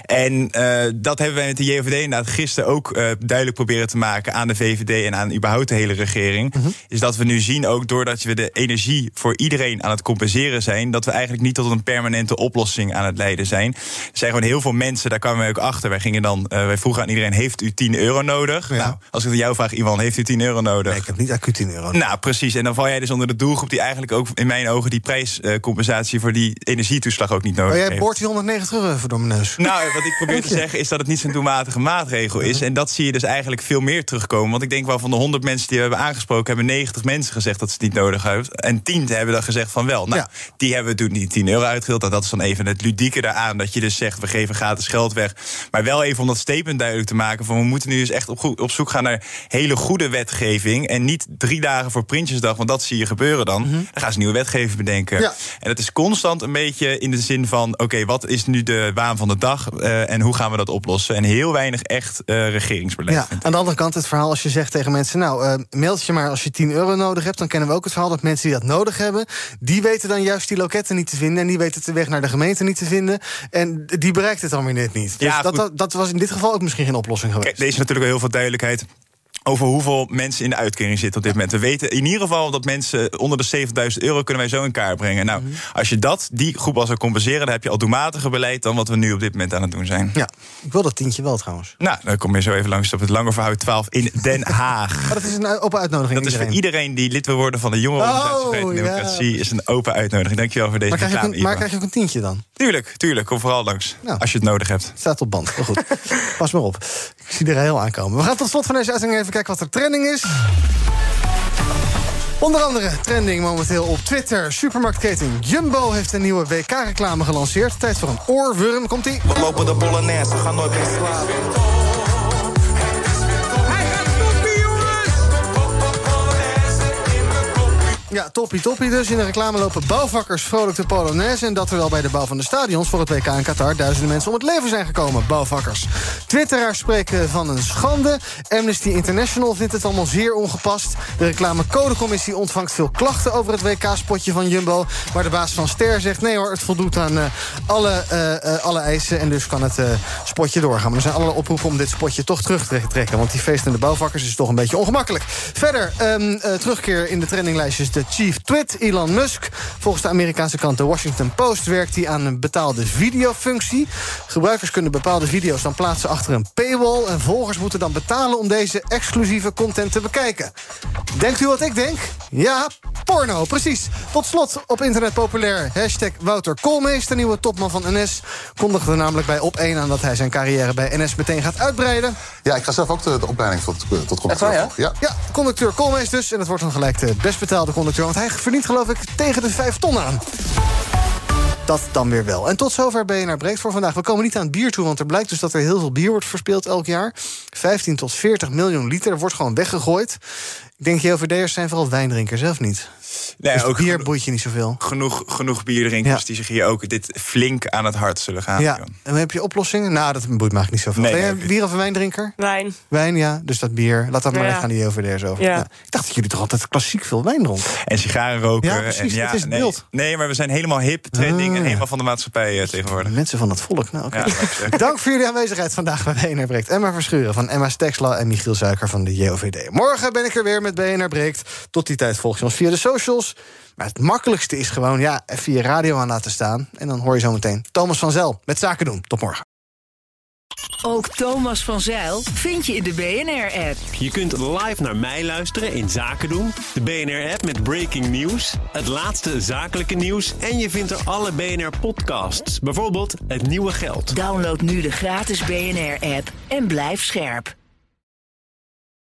S8: En uh, dat hebben wij met de JVD inderdaad gisteren ook uh, duidelijk proberen te maken... aan de VVD en aan überhaupt de hele regering.
S5: Mhm.
S8: Mm -hmm. Is dat we nu zien, ook doordat we de energie voor iedereen aan het compenseren zijn... dat we eigenlijk niet tot een permanente oplossing aan het leiden zijn. Er zijn gewoon heel veel mensen, daar kwamen we ook achter. Wij gingen dan, uh, wij vroegen aan iedereen, heeft u 10 euro nodig?
S5: Ja.
S8: Nou, als ik aan jou vraag, Iwan, heeft u 10 euro nodig?
S5: Nee, niet acuut 10 euro.
S8: Nou, precies. En dan val jij dus onder de doelgroep die eigenlijk ook in mijn ogen die prijscompensatie voor die energietoeslag ook niet nodig
S5: Oh, jij
S8: heeft.
S5: boort die 190 euro even door mijn neus.
S8: Nou, wat ik probeer te zeggen is dat het niet zo'n doelmatige maatregel is. En dat zie je dus eigenlijk veel meer terugkomen. Want ik denk wel van de 100 mensen die we hebben aangesproken... hebben 90 mensen gezegd dat ze het niet nodig hebben. En 10 hebben dan gezegd van wel. Nou, die hebben toen niet 10 euro uitgedeeld. En dat is dan even het ludieke daaraan. Dat je dus zegt, we geven gratis geld weg. Maar wel even om dat statement duidelijk te maken... van we moeten nu dus echt op, op zoek gaan naar hele goede wetgeving. En niet drie dagen voor Prinsjesdag, want dat zie je gebeuren dan. Dan gaan ze nieuwe wetgeving bedenken.
S5: Ja.
S8: En het is constant een beetje in de zin van... oké, wat is nu de waan van de dag eh, en hoe gaan we dat oplossen? En heel weinig echt eh, regeringsbeleid.
S5: Ja, aan de andere kant het verhaal als je zegt tegen mensen... nou, eh, meld je maar als je 10 euro nodig hebt... dan kennen we ook het verhaal dat mensen die dat nodig hebben... die weten dan juist die loketten niet te vinden... en die weten de weg naar de gemeente niet te vinden... en die bereikt het dan weer net niet. Dus
S8: Ja,
S5: dat, dat, dat was in dit geval ook misschien geen oplossing geweest.
S8: Kijk, er is natuurlijk wel heel veel duidelijkheid over hoeveel mensen in de uitkering zitten op dit moment. We weten in ieder geval dat mensen onder de 7000 euro kunnen wij zo in kaart brengen. Nou,
S5: Mhm.
S8: als je dat, die groep al zou compenseren, dan heb je al doelmatiger beleid dan wat we nu op dit moment aan het doen zijn.
S5: Ja, ik wil dat tientje wel trouwens.
S8: Nou, dan kom je zo even langs op het Lange Verhoud 12 in Den Haag.
S5: Maar dat is een open uitnodiging.
S8: Dat is voor iedereen die lid wil worden van de Jongerenorganisatie
S5: Oh,
S8: en
S5: ja.
S8: Democratie. Is een open uitnodiging. Dankjewel voor deze
S5: Maar krijg,
S8: reclame,
S5: een, maar krijg je ook een tientje dan?
S8: Tuurlijk, tuurlijk. Kom vooral langs. Als je het nodig hebt.
S5: Staat op band. Goed. Pas maar op. Ik zie er heel aankomen. We gaan tot slot van deze uitzending even kijken wat er trending is. Onder andere trending momenteel op Twitter. Supermarktketen Jumbo heeft een nieuwe WK-reclame gelanceerd. Tijd voor een oorworm. Komt-ie?
S18: We lopen de Bolognese, gaan nooit meer slapen.
S5: Ja, toppie toppie dus. In de reclame lopen bouwvakkers vrolijk de Polonaise... en dat terwijl bij de bouw van de stadions voor het WK in Qatar... duizenden mensen om het leven zijn gekomen, bouwvakkers. Twitteraars spreken van een schande. Amnesty International vindt het allemaal zeer ongepast. De reclamecodecommissie ontvangt veel klachten over het WK-spotje van Jumbo... maar de baas van Ster zegt nee hoor, het voldoet aan eh, alle, eh, eh, alle eisen... en dus kan het spotje doorgaan. Maar er zijn allerlei oproepen om dit spotje toch terug te trekken... want die feestende bouwvakkers is toch een beetje ongemakkelijk. Verder, ehm, eh, terugkeer in de trendinglijstjes de chief twit, Elon Musk. Volgens de Amerikaanse krant The Washington Post werkt hij aan een betaalde videofunctie. Gebruikers kunnen bepaalde video's dan plaatsen achter een paywall... en volgers moeten dan betalen om deze exclusieve content te bekijken. Denkt u wat ik denk? Ja, porno, precies. Tot slot op internet populair. Hashtag Wouter Koolmees, de nieuwe topman van NS... kondigde namelijk bij Op1 aan dat hij zijn carrière bij NS meteen gaat uitbreiden.
S19: Ja, ik ga zelf ook de, de opleiding tot, tot conducteur
S5: ja?
S19: volgen. Ja.
S5: Ja, conducteur Koolmees dus. En het wordt dan gelijk de best betaalde conducteur... want hij verdient geloof ik tegen de 5 ton aan. Dat dan weer wel. En tot zover BNR Breekt voor vandaag. We komen niet aan het bier toe, want er blijkt dus dat er heel veel bier wordt verspeeld elk jaar. 15 tot 40 miljoen liter. Er wordt gewoon weggegooid. Ik denk, JOVD'ers zijn vooral wijndrinkers, zelf niet?
S8: Nee,
S5: dus
S8: ook
S5: bier boeit je niet zoveel.
S8: Genoeg, genoeg bierdrinkers die zich hier ook dit flink aan het hart zullen gaan.
S5: Ja, en heb je oplossingen? Nou, dat boeit me eigenlijk niet zoveel.
S8: Nee,
S5: ben jij
S8: nee,
S5: bier of een wijndrinker?
S9: Wijn.
S5: Wijn, ja. Dus dat bier. Laat dat maar
S9: Ja.
S5: leggen aan die JOVD'ers over.
S9: Ja.
S5: Ik dacht dat jullie toch altijd klassiek veel wijn dronken?
S8: En sigaren roken.
S5: Ja, precies,
S8: en
S5: dat is het
S8: nee,
S5: beeld.
S8: Nee, maar we zijn helemaal hip, trending en helemaal van de maatschappij eh, tegenwoordig.
S5: Mensen van het volk. Nou.
S8: Ja.
S5: Dank voor jullie aanwezigheid vandaag bij BNR Breekt. Emma Verschuren van Emma Steksla en Michiel Zuiker van de JOVD. Morgen ben ik er weer met BNR Breekt. Tot die tijd volg je ons via de socials. Maar het makkelijkste is gewoon ja, even je radio aan laten staan. En dan hoor je zo meteen Thomas van Zel met Zaken doen. Tot morgen.
S4: Ook Thomas van Zeil vind je in de BNR-app.
S20: Je kunt live naar mij luisteren in Zaken doen. De BNR-app met breaking news. Het laatste zakelijke nieuws. En je vindt er alle BNR-podcasts. Bijvoorbeeld Het Nieuwe Geld.
S4: Download nu de gratis BNR-app en blijf scherp.